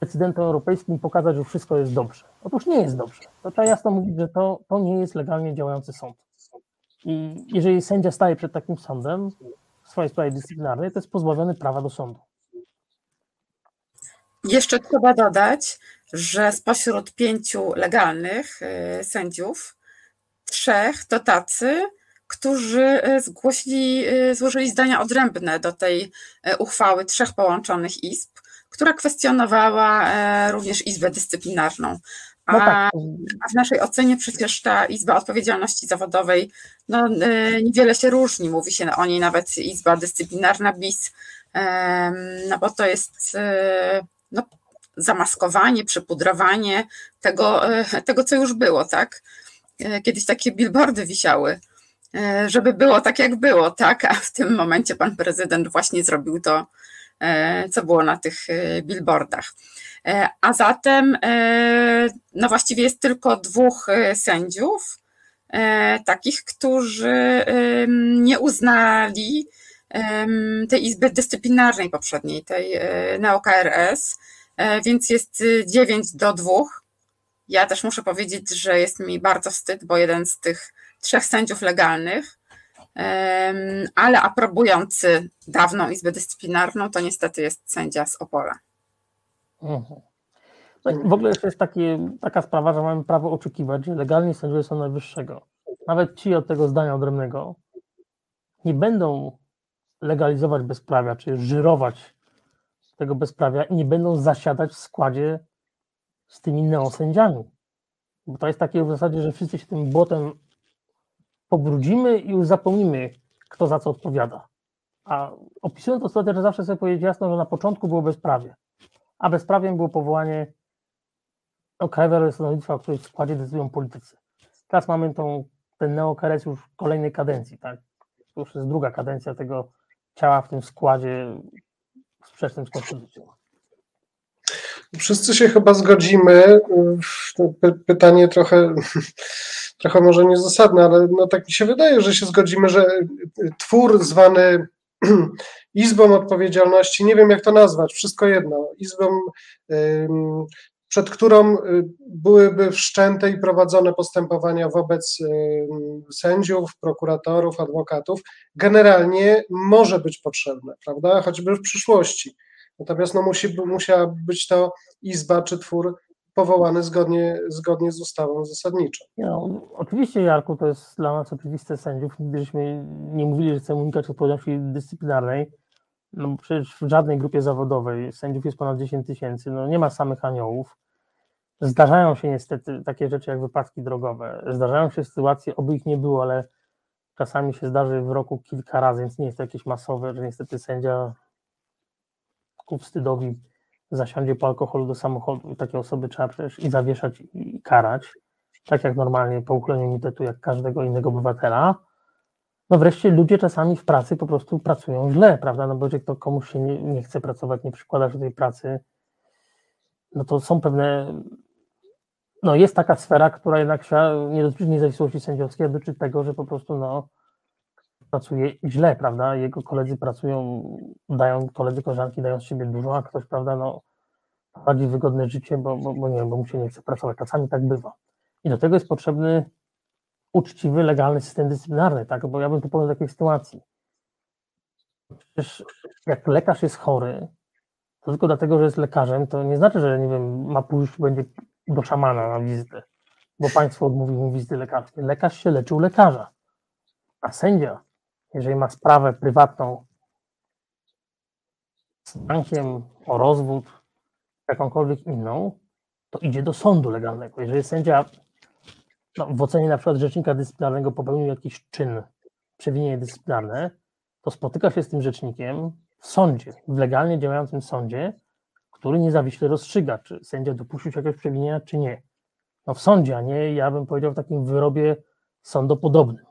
decydentom europejskim pokazać, że wszystko jest dobrze. Otóż nie jest dobrze. To trzeba jasno mówić, że to, to nie jest legalnie działający sąd. I jeżeli sędzia staje przed takim sądem w swojej sprawie dyscyplinarnej, to jest pozbawiony prawa do sądu. Jeszcze trzeba dodać, że spośród pięciu legalnych y, sędziów, trzech to tacy, którzy y, zgłosili, y, złożyli zdania odrębne do tej uchwały trzech połączonych izb, która kwestionowała e, również Izbę Dyscyplinarną. A, No tak, a w naszej ocenie przecież ta Izba Odpowiedzialności Zawodowej no, y, niewiele się różni. Mówi się o niej nawet Izba Dyscyplinarna BIS, em, no bo to jest no, zamaskowanie, przypudrowanie tego, tego, co już było, tak? Kiedyś takie billboardy wisiały, żeby było tak, jak było, tak? A w tym momencie pan prezydent właśnie zrobił to, co było na tych y, billboardach. E, A zatem, e, no właściwie jest tylko dwóch e, sędziów, e, takich, którzy nie uznali tej Izby Dyscyplinarnej poprzedniej, tej e, neo-KRS, e, więc jest e, 9 do 2. Ja też muszę powiedzieć, że jest mi bardzo wstyd, bo jeden z tych trzech sędziów legalnych, ale aprobujący dawną Izbę Dyscyplinarną, to niestety jest sędzia z Opola. Mhm. No w ogóle jeszcze jest taka sprawa, że mamy prawo oczekiwać, że legalni sędziowie Sądu Najwyższego, nawet ci od tego zdania odrębnego, nie będą legalizować bezprawia, czy żyrować tego bezprawia i nie będą zasiadać w składzie z tymi neosędziami. Bo to jest takie w zasadzie, że wszyscy się tym błotem pobrudzimy i już zapomnimy, kto za co odpowiada. A opisując to że zawsze sobie powiedzieć jasno, że na początku było bezprawie a bezprawiem było powołanie Rady Sądownictwa, o której składzie decydują politycy. Teraz mamy tą, ten neokares już w kolejnej kadencji, tak? To już jest druga kadencja tego ciała w tym składzie sprzecznym z konstytucją. Wszyscy się chyba zgodzimy. Pytanie trochę, trochę może niezasadne, ale no tak mi się wydaje, że się zgodzimy, że twór zwany Izbą Odpowiedzialności, nie wiem jak to nazwać, wszystko jedno, Izbą, przed którą byłyby wszczęte i prowadzone postępowania wobec sędziów, prokuratorów, adwokatów, generalnie może być potrzebne, prawda, choćby w przyszłości. Natomiast no, musi, musiała być to izba czy twór powołany zgodnie, zgodnie z ustawą zasadniczą. No, oczywiście, Jarku, to jest dla nas oczywiste sędziów. Nigdy żeśmy nie mówili, że chcemy unikać odpowiedzialności dyscyplinarnej. No przecież w żadnej grupie zawodowej sędziów jest ponad 10 tysięcy. No nie ma samych aniołów. Zdarzają się niestety takie rzeczy jak wypadki drogowe. Zdarzają się sytuacje, oby ich nie było, ale czasami się zdarzy w roku kilka razy, więc nie jest to jakieś masowe, że niestety sędzia ku wstydowi zasiądzie po alkoholu do samochodu i takie osoby trzeba przecież i zawieszać i karać, tak jak normalnie po uchyleniu immunitetu, jak każdego innego obywatela. No wreszcie ludzie czasami w pracy po prostu pracują źle, prawda, no bo jeżeli to komuś się nie, nie chce pracować, nie przykłada się do tej pracy, no to są pewne, no jest taka sfera, która jednak nie dotyczy niezawisłości sędziowskiej, a dotyczy tego, że po prostu no pracuje źle, prawda? Jego koledzy pracują, dają, koledzy, koleżanki dają z siebie dużo, a ktoś, prawda, no, bardziej wygodne życie, bo, bo, bo nie wiem, bo mu się nie chce pracować. Czasami tak bywa. I do tego jest potrzebny uczciwy, legalny system dyscyplinarny, tak? Bo ja bym tu powiedział takiej sytuacji. Przecież jak lekarz jest chory, to tylko dlatego, że jest lekarzem, to nie znaczy, że nie wiem, ma pójść, będzie do szamana na wizytę, bo państwo odmówi mu wizyty lekarskiej. Lekarz się leczył lekarza, a sędzia jeżeli ma sprawę prywatną z bankiem o rozwód, jakąkolwiek inną, to idzie do sądu legalnego. Jeżeli sędzia no, w ocenie na przykład rzecznika dyscyplinarnego popełnił jakiś czyn, przewinienie dyscyplinarne, to spotyka się z tym rzecznikiem w sądzie, w legalnie działającym sądzie, który niezawiśle rozstrzyga, czy sędzia dopuścił się jakiegoś przewinienia, czy nie. No w sądzie, a nie, ja bym powiedział, w takim wyrobie sądopodobnym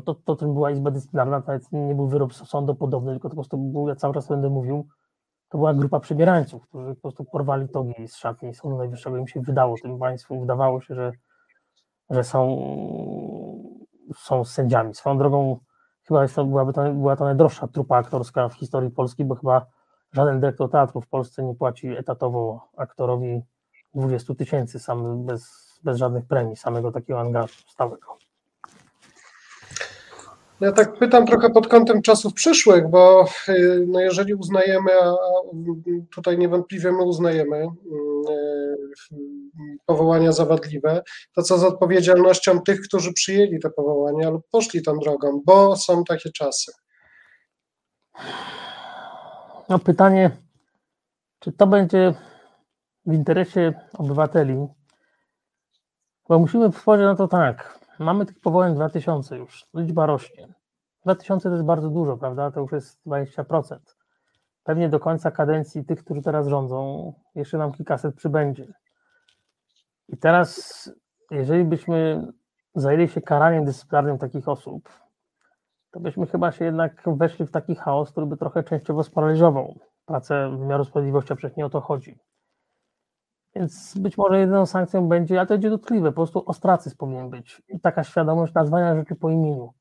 to, to, to była Izba Dyscyplinarna, to nie był wyrób sądopodobny, tylko to po prostu był, ja cały czas będę mówił, to była grupa przebierańców, którzy po prostu porwali togi z szatni Sądu Najwyższego, im się wydało tym państwu, wydawało się, że, że są, są sędziami. Swoją drogą chyba jest to, byłaby to, była to najdroższa trupa aktorska w historii Polski, bo chyba żaden dyrektor teatru w Polsce nie płaci etatowo aktorowi 20 tysięcy sam bez, bez żadnych premii, samego takiego angażu stałego. Ja tak pytam trochę pod kątem czasów przyszłych, bo y, no jeżeli uznajemy, a tutaj niewątpliwie my uznajemy y, powołania zawadliwe, to co z odpowiedzialnością tych, którzy przyjęli te powołania lub poszli tą drogą, bo są takie czasy. No pytanie, czy to będzie w interesie obywateli? Bo musimy spojrzeć na to tak. Mamy tych powołań 2000 już, liczba rośnie. 2000 to jest bardzo dużo, prawda? To już jest 20%. Pewnie do końca kadencji tych, którzy teraz rządzą, jeszcze nam kilkaset przybędzie. I teraz, jeżeli byśmy zajęli się karaniem dyscyplinarnym takich osób, to byśmy chyba się jednak weszli w taki chaos, który by trochę częściowo sparaliżował pracę wymiaru sprawiedliwości, a przecież nie o to chodzi. Więc być może jedyną sankcją będzie, ale to będzie dotkliwe, po prostu ostracyzm powinien być. I taka świadomość nazwania rzeczy po imieniu.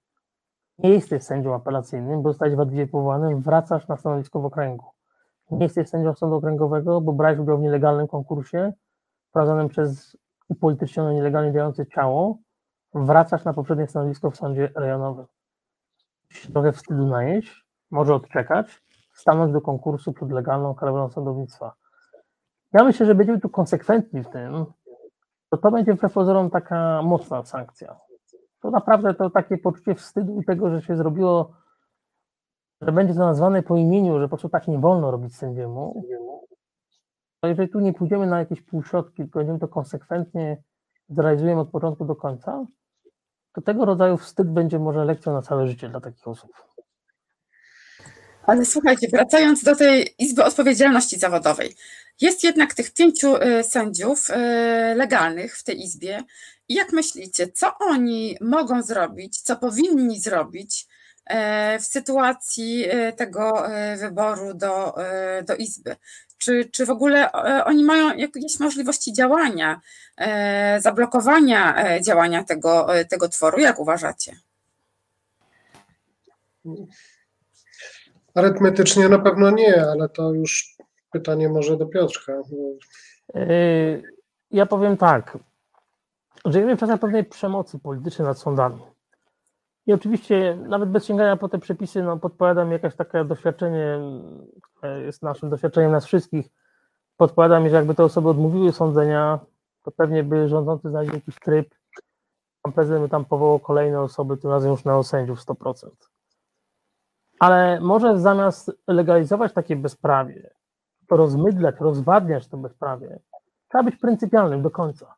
Nie jesteś sędzią apelacyjnym, bo zostałeś wadliwie powołanym, wracasz na stanowisko w okręgu. Nie jesteś sędzią sądu okręgowego, bo brałeś udział w nielegalnym konkursie prowadzonym przez upolitycznione, nielegalnie działające ciało, wracasz na poprzednie stanowisko w sądzie rejonowym. Trochę wstydu najeść, może odczekać, stanąć do konkursu przed legalną Krajową Sądownictwa. Ja myślę, że będziemy tu konsekwentni w tym, to to będzie wbrew pozorom taka mocna sankcja. To naprawdę to takie poczucie wstydu i tego, że się zrobiło, że będzie to nazwane po imieniu, że po prostu tak nie wolno robić sędziemu. To jeżeli tu nie pójdziemy na jakieś półśrodki, tylko będziemy to konsekwentnie zrealizujemy od początku do końca, to tego rodzaju wstyd będzie może lekcją na całe życie dla takich osób. Ale słuchajcie, wracając do tej Izby Odpowiedzialności Zawodowej, jest jednak tych pięciu y, sędziów y, legalnych w tej Izbie. I jak myślicie, co oni mogą zrobić, co powinni zrobić, w sytuacji tego wyboru do, do Izby? Czy, czy w ogóle oni mają jakieś możliwości działania, zablokowania działania tego, tego tworu? Jak uważacie? Arytmetycznie na pewno nie, ale to już pytanie może do Piotrka. Yy, ja powiem tak. Żyjemy w czasach pewnej przemocy politycznej nad sądami. I oczywiście nawet bez sięgania po te przepisy, no podpowiadam jakaś takie doświadczenie, które jest naszym doświadczeniem nas wszystkich. Podpowiadam, że jakby te osoby odmówiły sądzenia, to pewnie by rządzący znaleźli jakiś tryb. Pan prezydent by tam powołał kolejne osoby, tym razem już neosędziów 100%. Ale może zamiast legalizować takie bezprawie, rozmydlać, rozwadniać to bezprawie, trzeba być pryncypialnym do końca.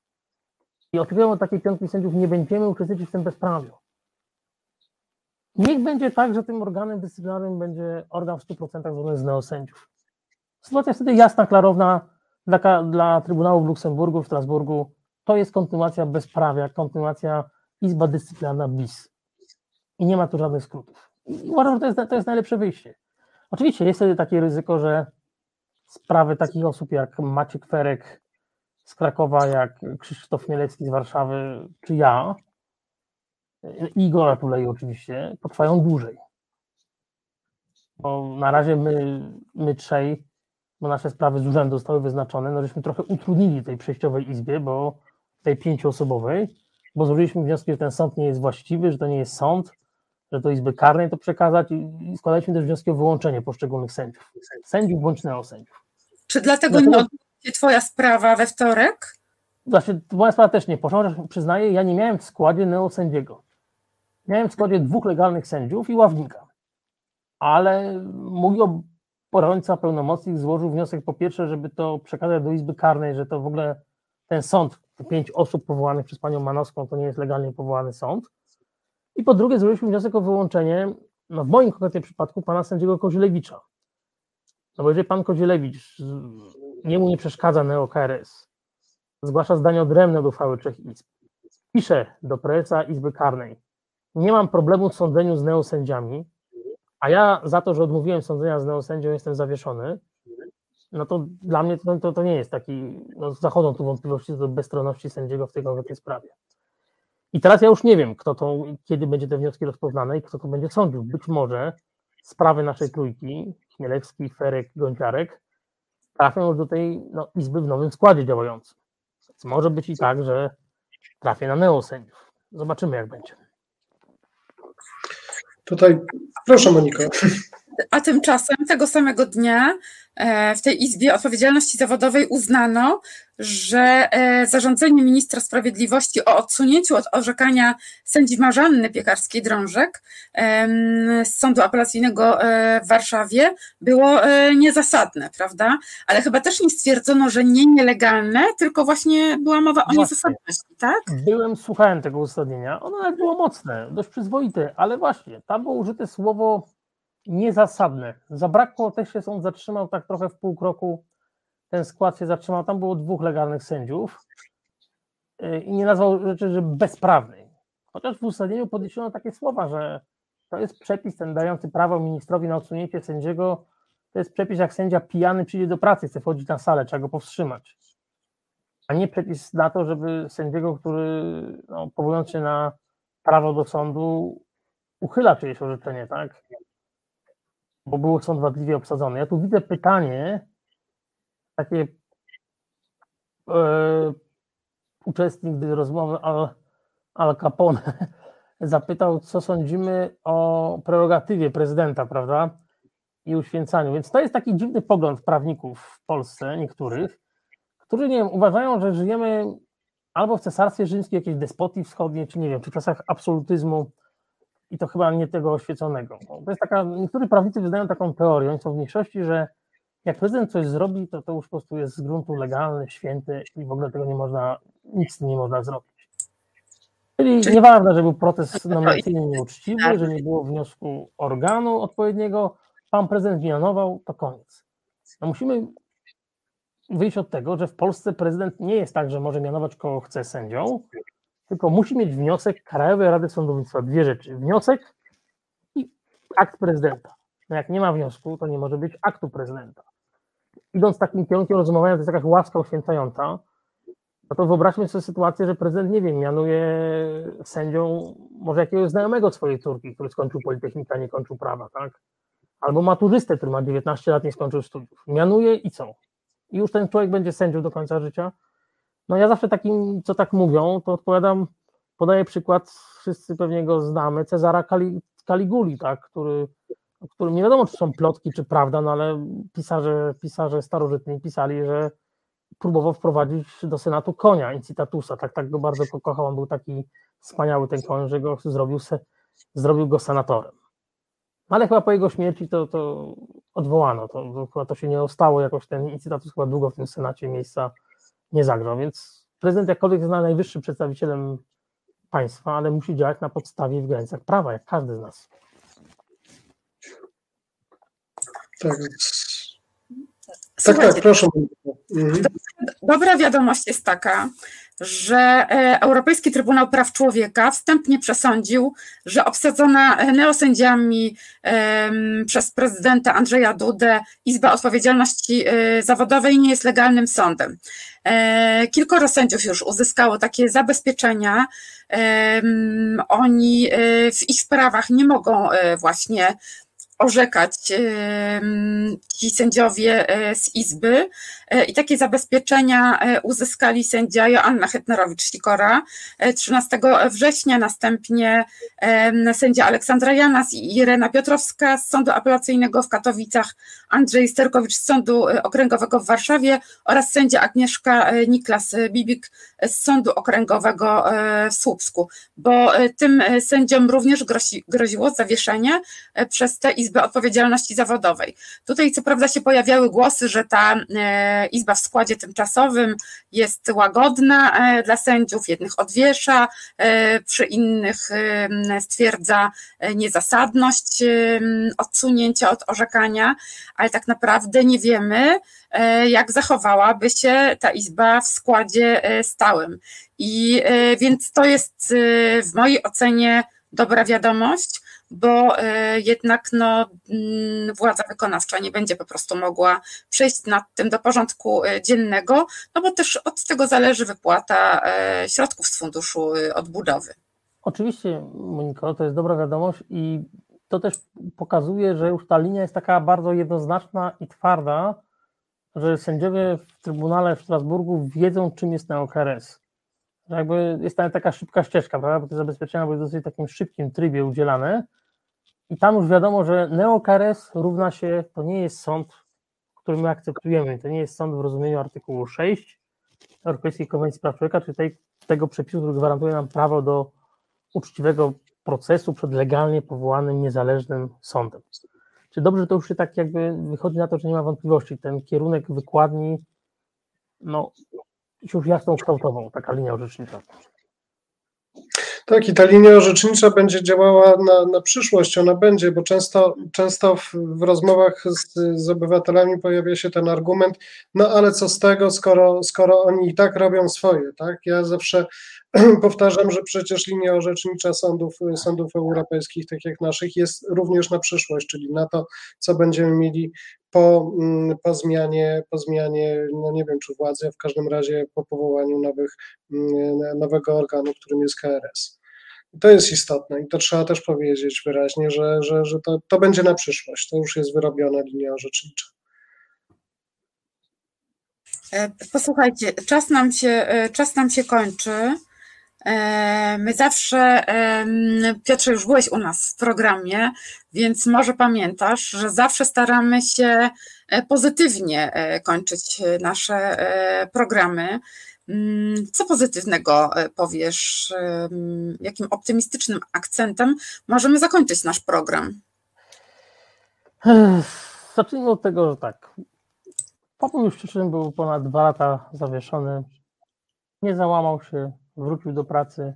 I oczekują od takiej piątki sędziów, nie będziemy uczestniczyć w tym bezprawiu. Niech będzie tak, że tym organem dyscyplinarnym będzie organ w 100% złożony z neosędziów. Sytuacja wtedy jasna, klarowna dla, dla Trybunału w Luksemburgu, w Strasburgu. To jest kontynuacja bezprawia, kontynuacja Izba Dyscyplinarna BIS. I nie ma tu żadnych skrótów. I uważam, że to jest, to jest najlepsze wyjście. Oczywiście jest wtedy takie ryzyko, że sprawy takich osób jak Maciek Ferek z Krakowa, jak Krzysztof Mielecki z Warszawy, czy ja, i Igora Tulei oczywiście, potrwają dłużej. Bo na razie my, my trzej, bo nasze sprawy z urzędu zostały wyznaczone, no żeśmy trochę utrudnili tej przejściowej izbie, bo tej pięcioosobowej, bo złożyliśmy wnioski, że ten sąd nie jest właściwy, że to nie jest sąd, do Izby Karnej to przekazać i składaliśmy też wnioski o wyłączenie poszczególnych sędziów. Sędziów bądź neosędziów. Czy dlatego, dlatego nie odbyła się Twoja sprawa we wtorek? Znaczy, moja sprawa też nie poszła, przyznaję, ja nie miałem w składzie neosędziego. Miałem w składzie dwóch legalnych sędziów i ławnika. Ale mój obrońca pełnomocnik złożył wniosek po pierwsze, żeby to przekazać do Izby Karnej, że to w ogóle ten sąd, pięć osób powołanych przez panią Manowską, to nie jest legalnie powołany sąd. I po drugie złożyliśmy wniosek o wyłączenie, no w moim konkretnym przypadku, pana sędziego Kozielewicza. No bo jeżeli pan Kozielewicz, niemu nie przeszkadza neo-KRS, zgłasza zdanie odrębne od uchwały trzech izb, pisze do prezesa Izby Karnej, nie mam problemu w sądzeniu z neosędziami, a ja za to, że odmówiłem sądzenia z neosędzią jestem zawieszony, no to dla mnie to, to, to nie jest taki, no zachodzą tu wątpliwości do bezstronności sędziego w tej konkretnej sprawie. I teraz ja już nie wiem, kto to, kiedy będzie te wnioski rozpoznane i kto to będzie sądził. Być może sprawy naszej trójki, Chmielewski, Ferek, Gąciarek, trafią już do tej no, izby w nowym składzie działającym. Więc może być i tak, że trafię na neosędziów. Zobaczymy, jak będzie. Tutaj, proszę Moniko. A tymczasem tego samego dnia w tej Izbie Odpowiedzialności Zawodowej uznano, że e, zarządzenie ministra sprawiedliwości o odsunięciu od orzekania sędzi Marzanny Piekarskiej-Drążek z Sądu Apelacyjnego e, w Warszawie było niezasadne, prawda? Ale chyba też nie stwierdzono, że nie nielegalne, tylko właśnie była mowa o niezasadności, tak? Byłem, słuchałem tego uzasadnienia. Ono nawet było mocne, dość przyzwoite, ale właśnie, tam było użyte słowo niezasadne. Zabrakło, też się sąd zatrzymał tak trochę w pół kroku, ten skład się zatrzymał, tam było dwóch legalnych sędziów y, i nie nazwał rzeczy, że bezprawnej. Chociaż w uzasadnieniu podniesiono takie słowa, że to jest przepis ten dający prawo ministrowi na odsunięcie sędziego, to jest przepis, jak sędzia pijany przyjdzie do pracy, chce wchodzić na salę, trzeba go powstrzymać. A nie przepis na to, żeby sędziego, który no, powołując się na prawo do sądu, uchyla czyjeś orzeczenie, tak? Bo był sąd wadliwie obsadzony. Ja tu widzę pytanie, takie e, uczestnik rozmowy Al, Al Capone zapytał, co sądzimy o prerogatywie prezydenta, prawda, i uświęcaniu. Więc to jest taki dziwny pogląd prawników w Polsce, niektórych, którzy, nie wiem, uważają, że żyjemy albo w cesarstwie rzymskim, jakiejś despotii wschodniej, czy nie wiem, czy w czasach absolutyzmu, i to chyba nie tego oświeconego. To jest taka, niektórzy prawnicy wyznają taką teorię, oni są w mniejszości, że jak prezydent coś zrobi, to to już po prostu jest z gruntu legalny, święty i w ogóle tego nie można, nic nie można zrobić. Czyli, Czyli... nieważne, że był proces nominacyjny nieuczciwy, że nie było wniosku organu odpowiedniego, pan prezydent mianował, to koniec. No musimy wyjść od tego, że w Polsce prezydent nie jest tak, że może mianować kogo chce sędzią, tylko musi mieć wniosek Krajowej Rady Sądownictwa. Dwie rzeczy. Wniosek i akt prezydenta. No jak nie ma wniosku, to nie może być aktu prezydenta. Idąc takim kierunkiem rozumowania, to jest jakaś łaska uświęcająca, no to wyobraźmy sobie sytuację, że prezydent, nie wiem, mianuje sędzią może jakiegoś znajomego swojej córki, który skończył Politechnika, nie kończył prawa, tak? Albo maturzystę, który ma 19 lat, nie skończył studiów. Mianuje i co? I już ten człowiek będzie sędzią do końca życia? No ja zawsze takim, co tak mówią, to odpowiadam, podaję przykład, wszyscy pewnie go znamy, Cezara Caliguli, tak? Który, nie wiadomo, czy są plotki, czy prawda, no ale pisarze, pisarze starożytni pisali, że próbował wprowadzić do Senatu konia, incitatusa, tak, tak go bardzo pokochał, on był taki wspaniały ten koń, że go zrobił, se, zrobił go senatorem. Ale chyba po jego śmierci to, to odwołano, to, to to się nie ostało, jakoś ten incitatus chyba długo w tym Senacie miejsca nie zagrał, więc prezydent jakkolwiek jest najwyższym przedstawicielem państwa, ale musi działać na podstawie i w granicach prawa, jak każdy z nas. Tak, tak, tak, proszę. Dobra wiadomość jest taka, że e, Europejski Trybunał Praw Człowieka wstępnie przesądził, że obsadzona neosędziami przez prezydenta Andrzeja Dudę Izba Odpowiedzialności e, Zawodowej nie jest legalnym sądem. E, kilkoro sędziów już uzyskało takie zabezpieczenia. Oni w ich sprawach nie mogą właśnie orzekać ci sędziowie e, z Izby. E, i takie zabezpieczenia uzyskali sędzia Joanna Hetnerowicz-Sikora 13 września, następnie sędzia Aleksandra Janas i Irena Piotrowska z Sądu Apelacyjnego w Katowicach, Andrzej Sterkowicz z Sądu Okręgowego w Warszawie oraz sędzia Agnieszka Niklas Bibik z Sądu Okręgowego w Słupsku, bo tym sędziom również grozi, groziło zawieszenie przez tę Izbę Odpowiedzialności Zawodowej. Tutaj co prawda się pojawiały głosy, że ta e, izba w składzie tymczasowym jest łagodna e, dla sędziów, jednych odwiesza, e, przy innych stwierdza niezasadność odsunięcia od orzekania, ale tak naprawdę nie wiemy, jak zachowałaby się ta izba w składzie stałym. I więc to jest w mojej ocenie dobra wiadomość bo e, jednak no, mm, władza wykonawcza nie będzie po prostu mogła przejść nad tym do porządku e, dziennego, no bo też od tego zależy wypłata e, środków z funduszu odbudowy. Oczywiście, Moniko, to jest dobra wiadomość i to też pokazuje, że już ta linia jest taka bardzo jednoznaczna i twarda, że sędziowie w Trybunale w Strasburgu wiedzą, czym jest neokRS. Że jakby jest tam taka szybka ścieżka, prawda? bo te zabezpieczenia były w dosyć takim szybkim trybie udzielane, i tam już wiadomo, że neokares równa się, to nie jest sąd, który my akceptujemy. To nie jest sąd w rozumieniu artykułu 6 Europejskiej Konwencji Praw Człowieka, czyli tej, tego przepisu, który gwarantuje nam prawo do uczciwego procesu przed legalnie powołanym, niezależnym sądem. Czy dobrze to już się tak jakby wychodzi na to, że nie ma wątpliwości. Ten kierunek wykładni, no, już jasno kształtował, taka linia orzecznicza. Tak, i ta linia orzecznicza będzie działała na, na przyszłość, ona będzie, bo często, często w, w rozmowach z, z, obywatelami pojawia się ten argument, no ale co z tego, skoro, skoro oni i tak robią swoje, tak? Ja zawsze powtarzam, że przecież linia orzecznicza sądów, sądów europejskich, tak jak naszych, jest również na przyszłość, czyli na to, co będziemy mieli po, mm, po, zmianie, po zmianie, no nie wiem czy władzy, a w każdym razie po powołaniu nowych, mm, nowego organu, którym jest KRS. To jest istotne i to trzeba też powiedzieć wyraźnie, że, że, że to, to będzie na przyszłość. To już jest wyrobiona linia orzecznicza. E, posłuchajcie, czas nam się, e, czas nam się kończy. E, my zawsze, Piotrze, już byłeś u nas w programie, więc może pamiętasz, że zawsze staramy się pozytywnie kończyć nasze programy. Mm, co pozytywnego e, powiesz? Jakim optymistycznym akcentem możemy zakończyć nasz program? Zacznijmy od tego, że tak. Paweł Juszczyszyn był ponad dwa lata zawieszony. Nie załamał się, wrócił do pracy.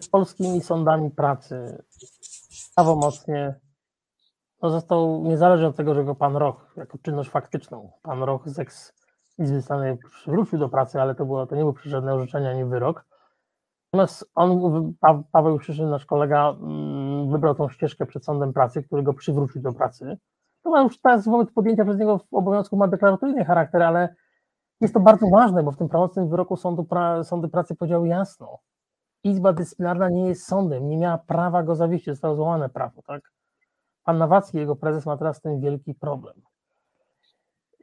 Z polskimi sądami pracy prawomocnie no został, niezależnie od tego, że go pan Roch, jako czynność faktyczną, pan Roch z eks Izby Stanowczej wrócił do pracy, ale to, było, to nie był żadne orzeczenie ani wyrok. Natomiast on, Paweł Krzyszyn, nasz kolega, mm, wybrał tą ścieżkę przed sądem pracy, który go przywrócił do pracy, to ma już teraz wobec podjęcia przez niego obowiązku ma deklaratoryjny charakter, ale jest to bardzo ważne, bo w tym prawomocnym wyroku sądu pra, sądy pracy powiedziały jasno, Izba Dyscyplinarna nie jest sądem, nie miała prawa go zawiesić, zostało złamane prawo, tak? Pan Nawacki, jego prezes, ma teraz tym wielki problem.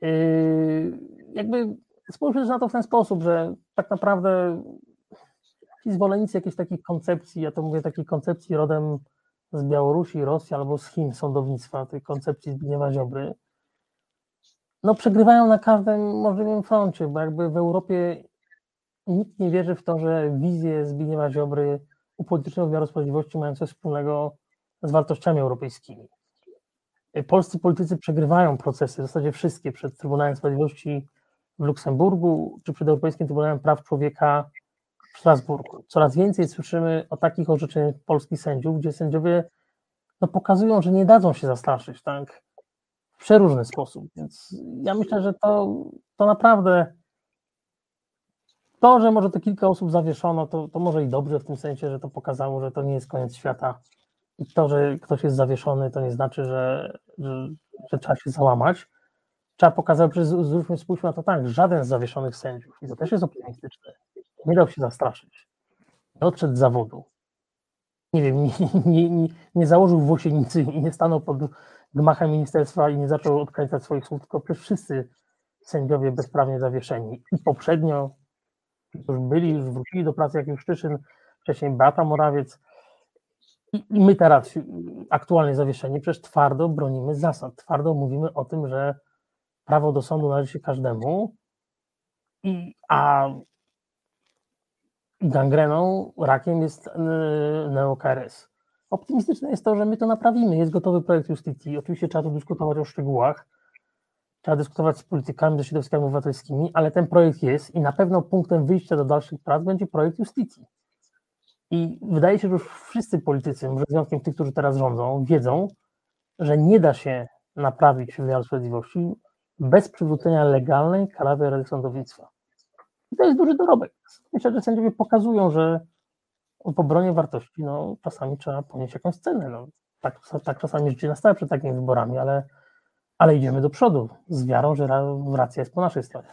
Yy, jakby spójrzmy na to w ten sposób, że tak naprawdę ci zwolennicy jakiejś takiej koncepcji, ja to mówię takiej koncepcji rodem z Białorusi, Rosji albo z Chin sądownictwa, tej koncepcji Zbigniewa Ziobry, no przegrywają na każdym możliwym froncie, bo jakby w Europie nikt nie wierzy w to, że wizje Zbigniewa Ziobry upolitycznione wymiaru sprawiedliwości mają coś wspólnego z wartościami europejskimi. Polscy politycy przegrywają procesy, w zasadzie wszystkie, przed Trybunałem Sprawiedliwości w Luksemburgu, czy przed Europejskim Trybunałem Praw Człowieka w Strasburgu. Coraz więcej słyszymy o takich orzeczeniach polskich sędziów, gdzie sędziowie no, pokazują, że nie dadzą się zastraszyć, tak? Przeróżny sposób. Więc ja myślę, że to, to naprawdę to, że może to kilka osób zawieszono, to, to może i dobrze w tym sensie, że to pokazało, że to nie jest koniec świata. I to, że ktoś jest zawieszony, to nie znaczy, że, że, że trzeba się załamać. Trzeba pokazać, że zwróćmy spójrzmy na to tak, żaden z zawieszonych sędziów, i to też jest optymistyczne, nie dał się zastraszyć. Nie odszedł z zawodu. Nie wiem, nie, nie, nie, nie założył włosienicy i nie stanął pod gmachem ministerstwa i nie zaczął odkręcać swoich słów, tylko przecież wszyscy sędziowie bezprawnie zawieszeni. I poprzednio już byli, już wrócili do pracy, jak już wcześniej Beata Morawiec. I, I my teraz, aktualnie zawieszeni, przecież twardo bronimy zasad. Twardo mówimy o tym, że prawo do sądu należy się każdemu, i, a gangreną, rakiem jest neo-KRS. Optymistyczne jest to, że my to naprawimy. Jest gotowy projekt Justicji. Oczywiście trzeba tu dyskutować o szczegółach. Trzeba dyskutować z politykami, ze środowiskami obywatelskimi, ale ten projekt jest i na pewno punktem wyjścia do dalszych prac będzie projekt Justicji. I wydaje się, że już wszyscy politycy, może z wyjątkiem tych, którzy teraz rządzą, wiedzą, że nie da się naprawić wymiaru sprawiedliwości bez przywrócenia legalnej karawy Sądownictwa. I to jest duży dorobek. Myślę, że sędziowie pokazują, że w obronie wartości no, czasami trzeba ponieść jakąś cenę. No, tak, tak czasami życie nastaje przed takimi wyborami, ale, ale idziemy do przodu z wiarą, że racja jest po naszej stronie.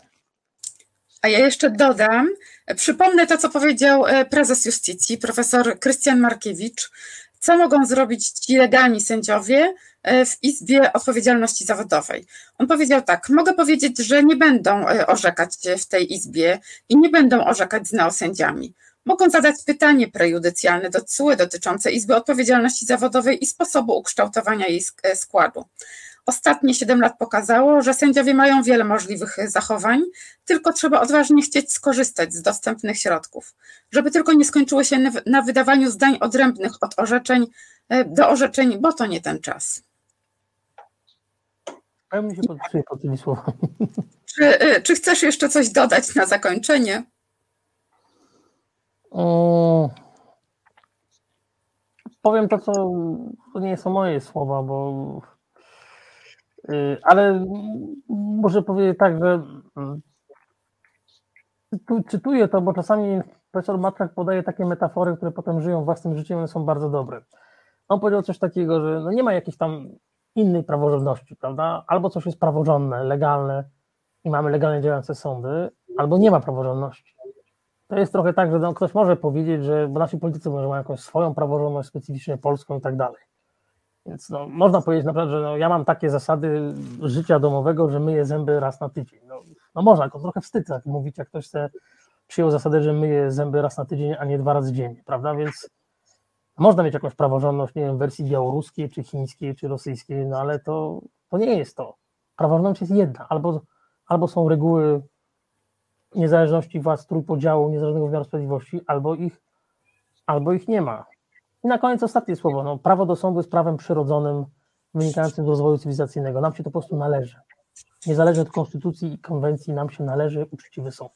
A ja jeszcze dodam, przypomnę to, co powiedział prezes Justicji, profesor Krystian Markiewicz, co mogą zrobić ci legalni sędziowie w Izbie Odpowiedzialności Zawodowej. On powiedział tak: Mogę powiedzieć, że nie będą orzekać w tej Izbie i nie będą orzekać z neosędziami. Mogą zadać pytanie prejudycjalne do CUE dotyczące Izby Odpowiedzialności Zawodowej i sposobu ukształtowania jej składu. Ostatnie 7 lat pokazało, że sędziowie mają wiele możliwych zachowań, tylko trzeba odważnie chcieć skorzystać z dostępnych środków, żeby tylko nie skończyło się na wydawaniu zdań odrębnych od orzeczeń do orzeczeń, bo to nie ten czas. Ja mi się podpisuję pod tymi słowami. Czy, czy chcesz jeszcze coś dodać na zakończenie? Powiem to, co to nie są moje słowa, bo ale muszę powiedzieć tak, że czytuję to, bo czasami profesor Matrak podaje takie metafory, które potem żyją własnym życiem, one są bardzo dobre. On powiedział coś takiego, że no nie ma jakiejś tam innej praworządności, prawda? Albo coś jest praworządne, legalne i mamy legalnie działające sądy, albo nie ma praworządności. To jest trochę tak, że no, ktoś może powiedzieć, że bo nasi politycy może mają jakąś swoją praworządność, specyficznie polską i tak dalej. Więc no, można powiedzieć naprawdę, że no, ja mam takie zasady życia domowego, że myję zęby raz na tydzień. No, no można, to trochę wstyd tak mówić, jak ktoś chce, przyjął zasadę, że myje zęby raz na tydzień, a nie dwa razy dziennie, prawda? Więc można mieć jakąś praworządność, nie wiem, w wersji białoruskiej, czy chińskiej, czy rosyjskiej, no ale to, to nie jest to. Praworządność jest jedna. Albo, albo są reguły niezależności władz, trójpodziału, niezależnego wymiaru sprawiedliwości, albo ich, albo ich nie ma. I na koniec ostatnie słowo. No, prawo do sądu jest prawem przyrodzonym, wynikającym z rozwoju cywilizacyjnego. Nam się to po prostu należy. Niezależnie od konstytucji i konwencji, nam się należy uczciwy sąd.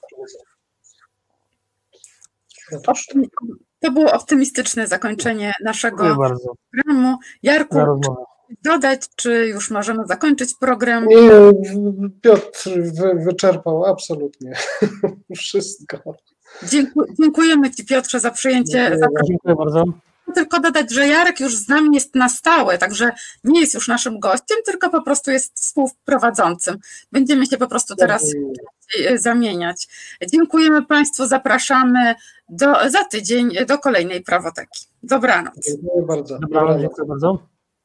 To było optymistyczne zakończenie naszego programu. Jarku. Dodać, czy już możemy zakończyć program? Nie, Piotr wy, wyczerpał absolutnie wszystko. Dziękuję, dziękujemy Ci Piotrze za przyjęcie, Dziękuję za bardzo. Dziękuję bardzo. tylko dodać, że Jarek już z nami jest na stałe, także nie jest już naszym gościem, tylko po prostu jest współprowadzącym. Będziemy się po prostu teraz e, zamieniać. Dziękujemy Państwu, zapraszamy do, za tydzień do kolejnej prawoteki. Dobranoc. Dziękuję bardzo. Dobranoc, dziękuję bardzo.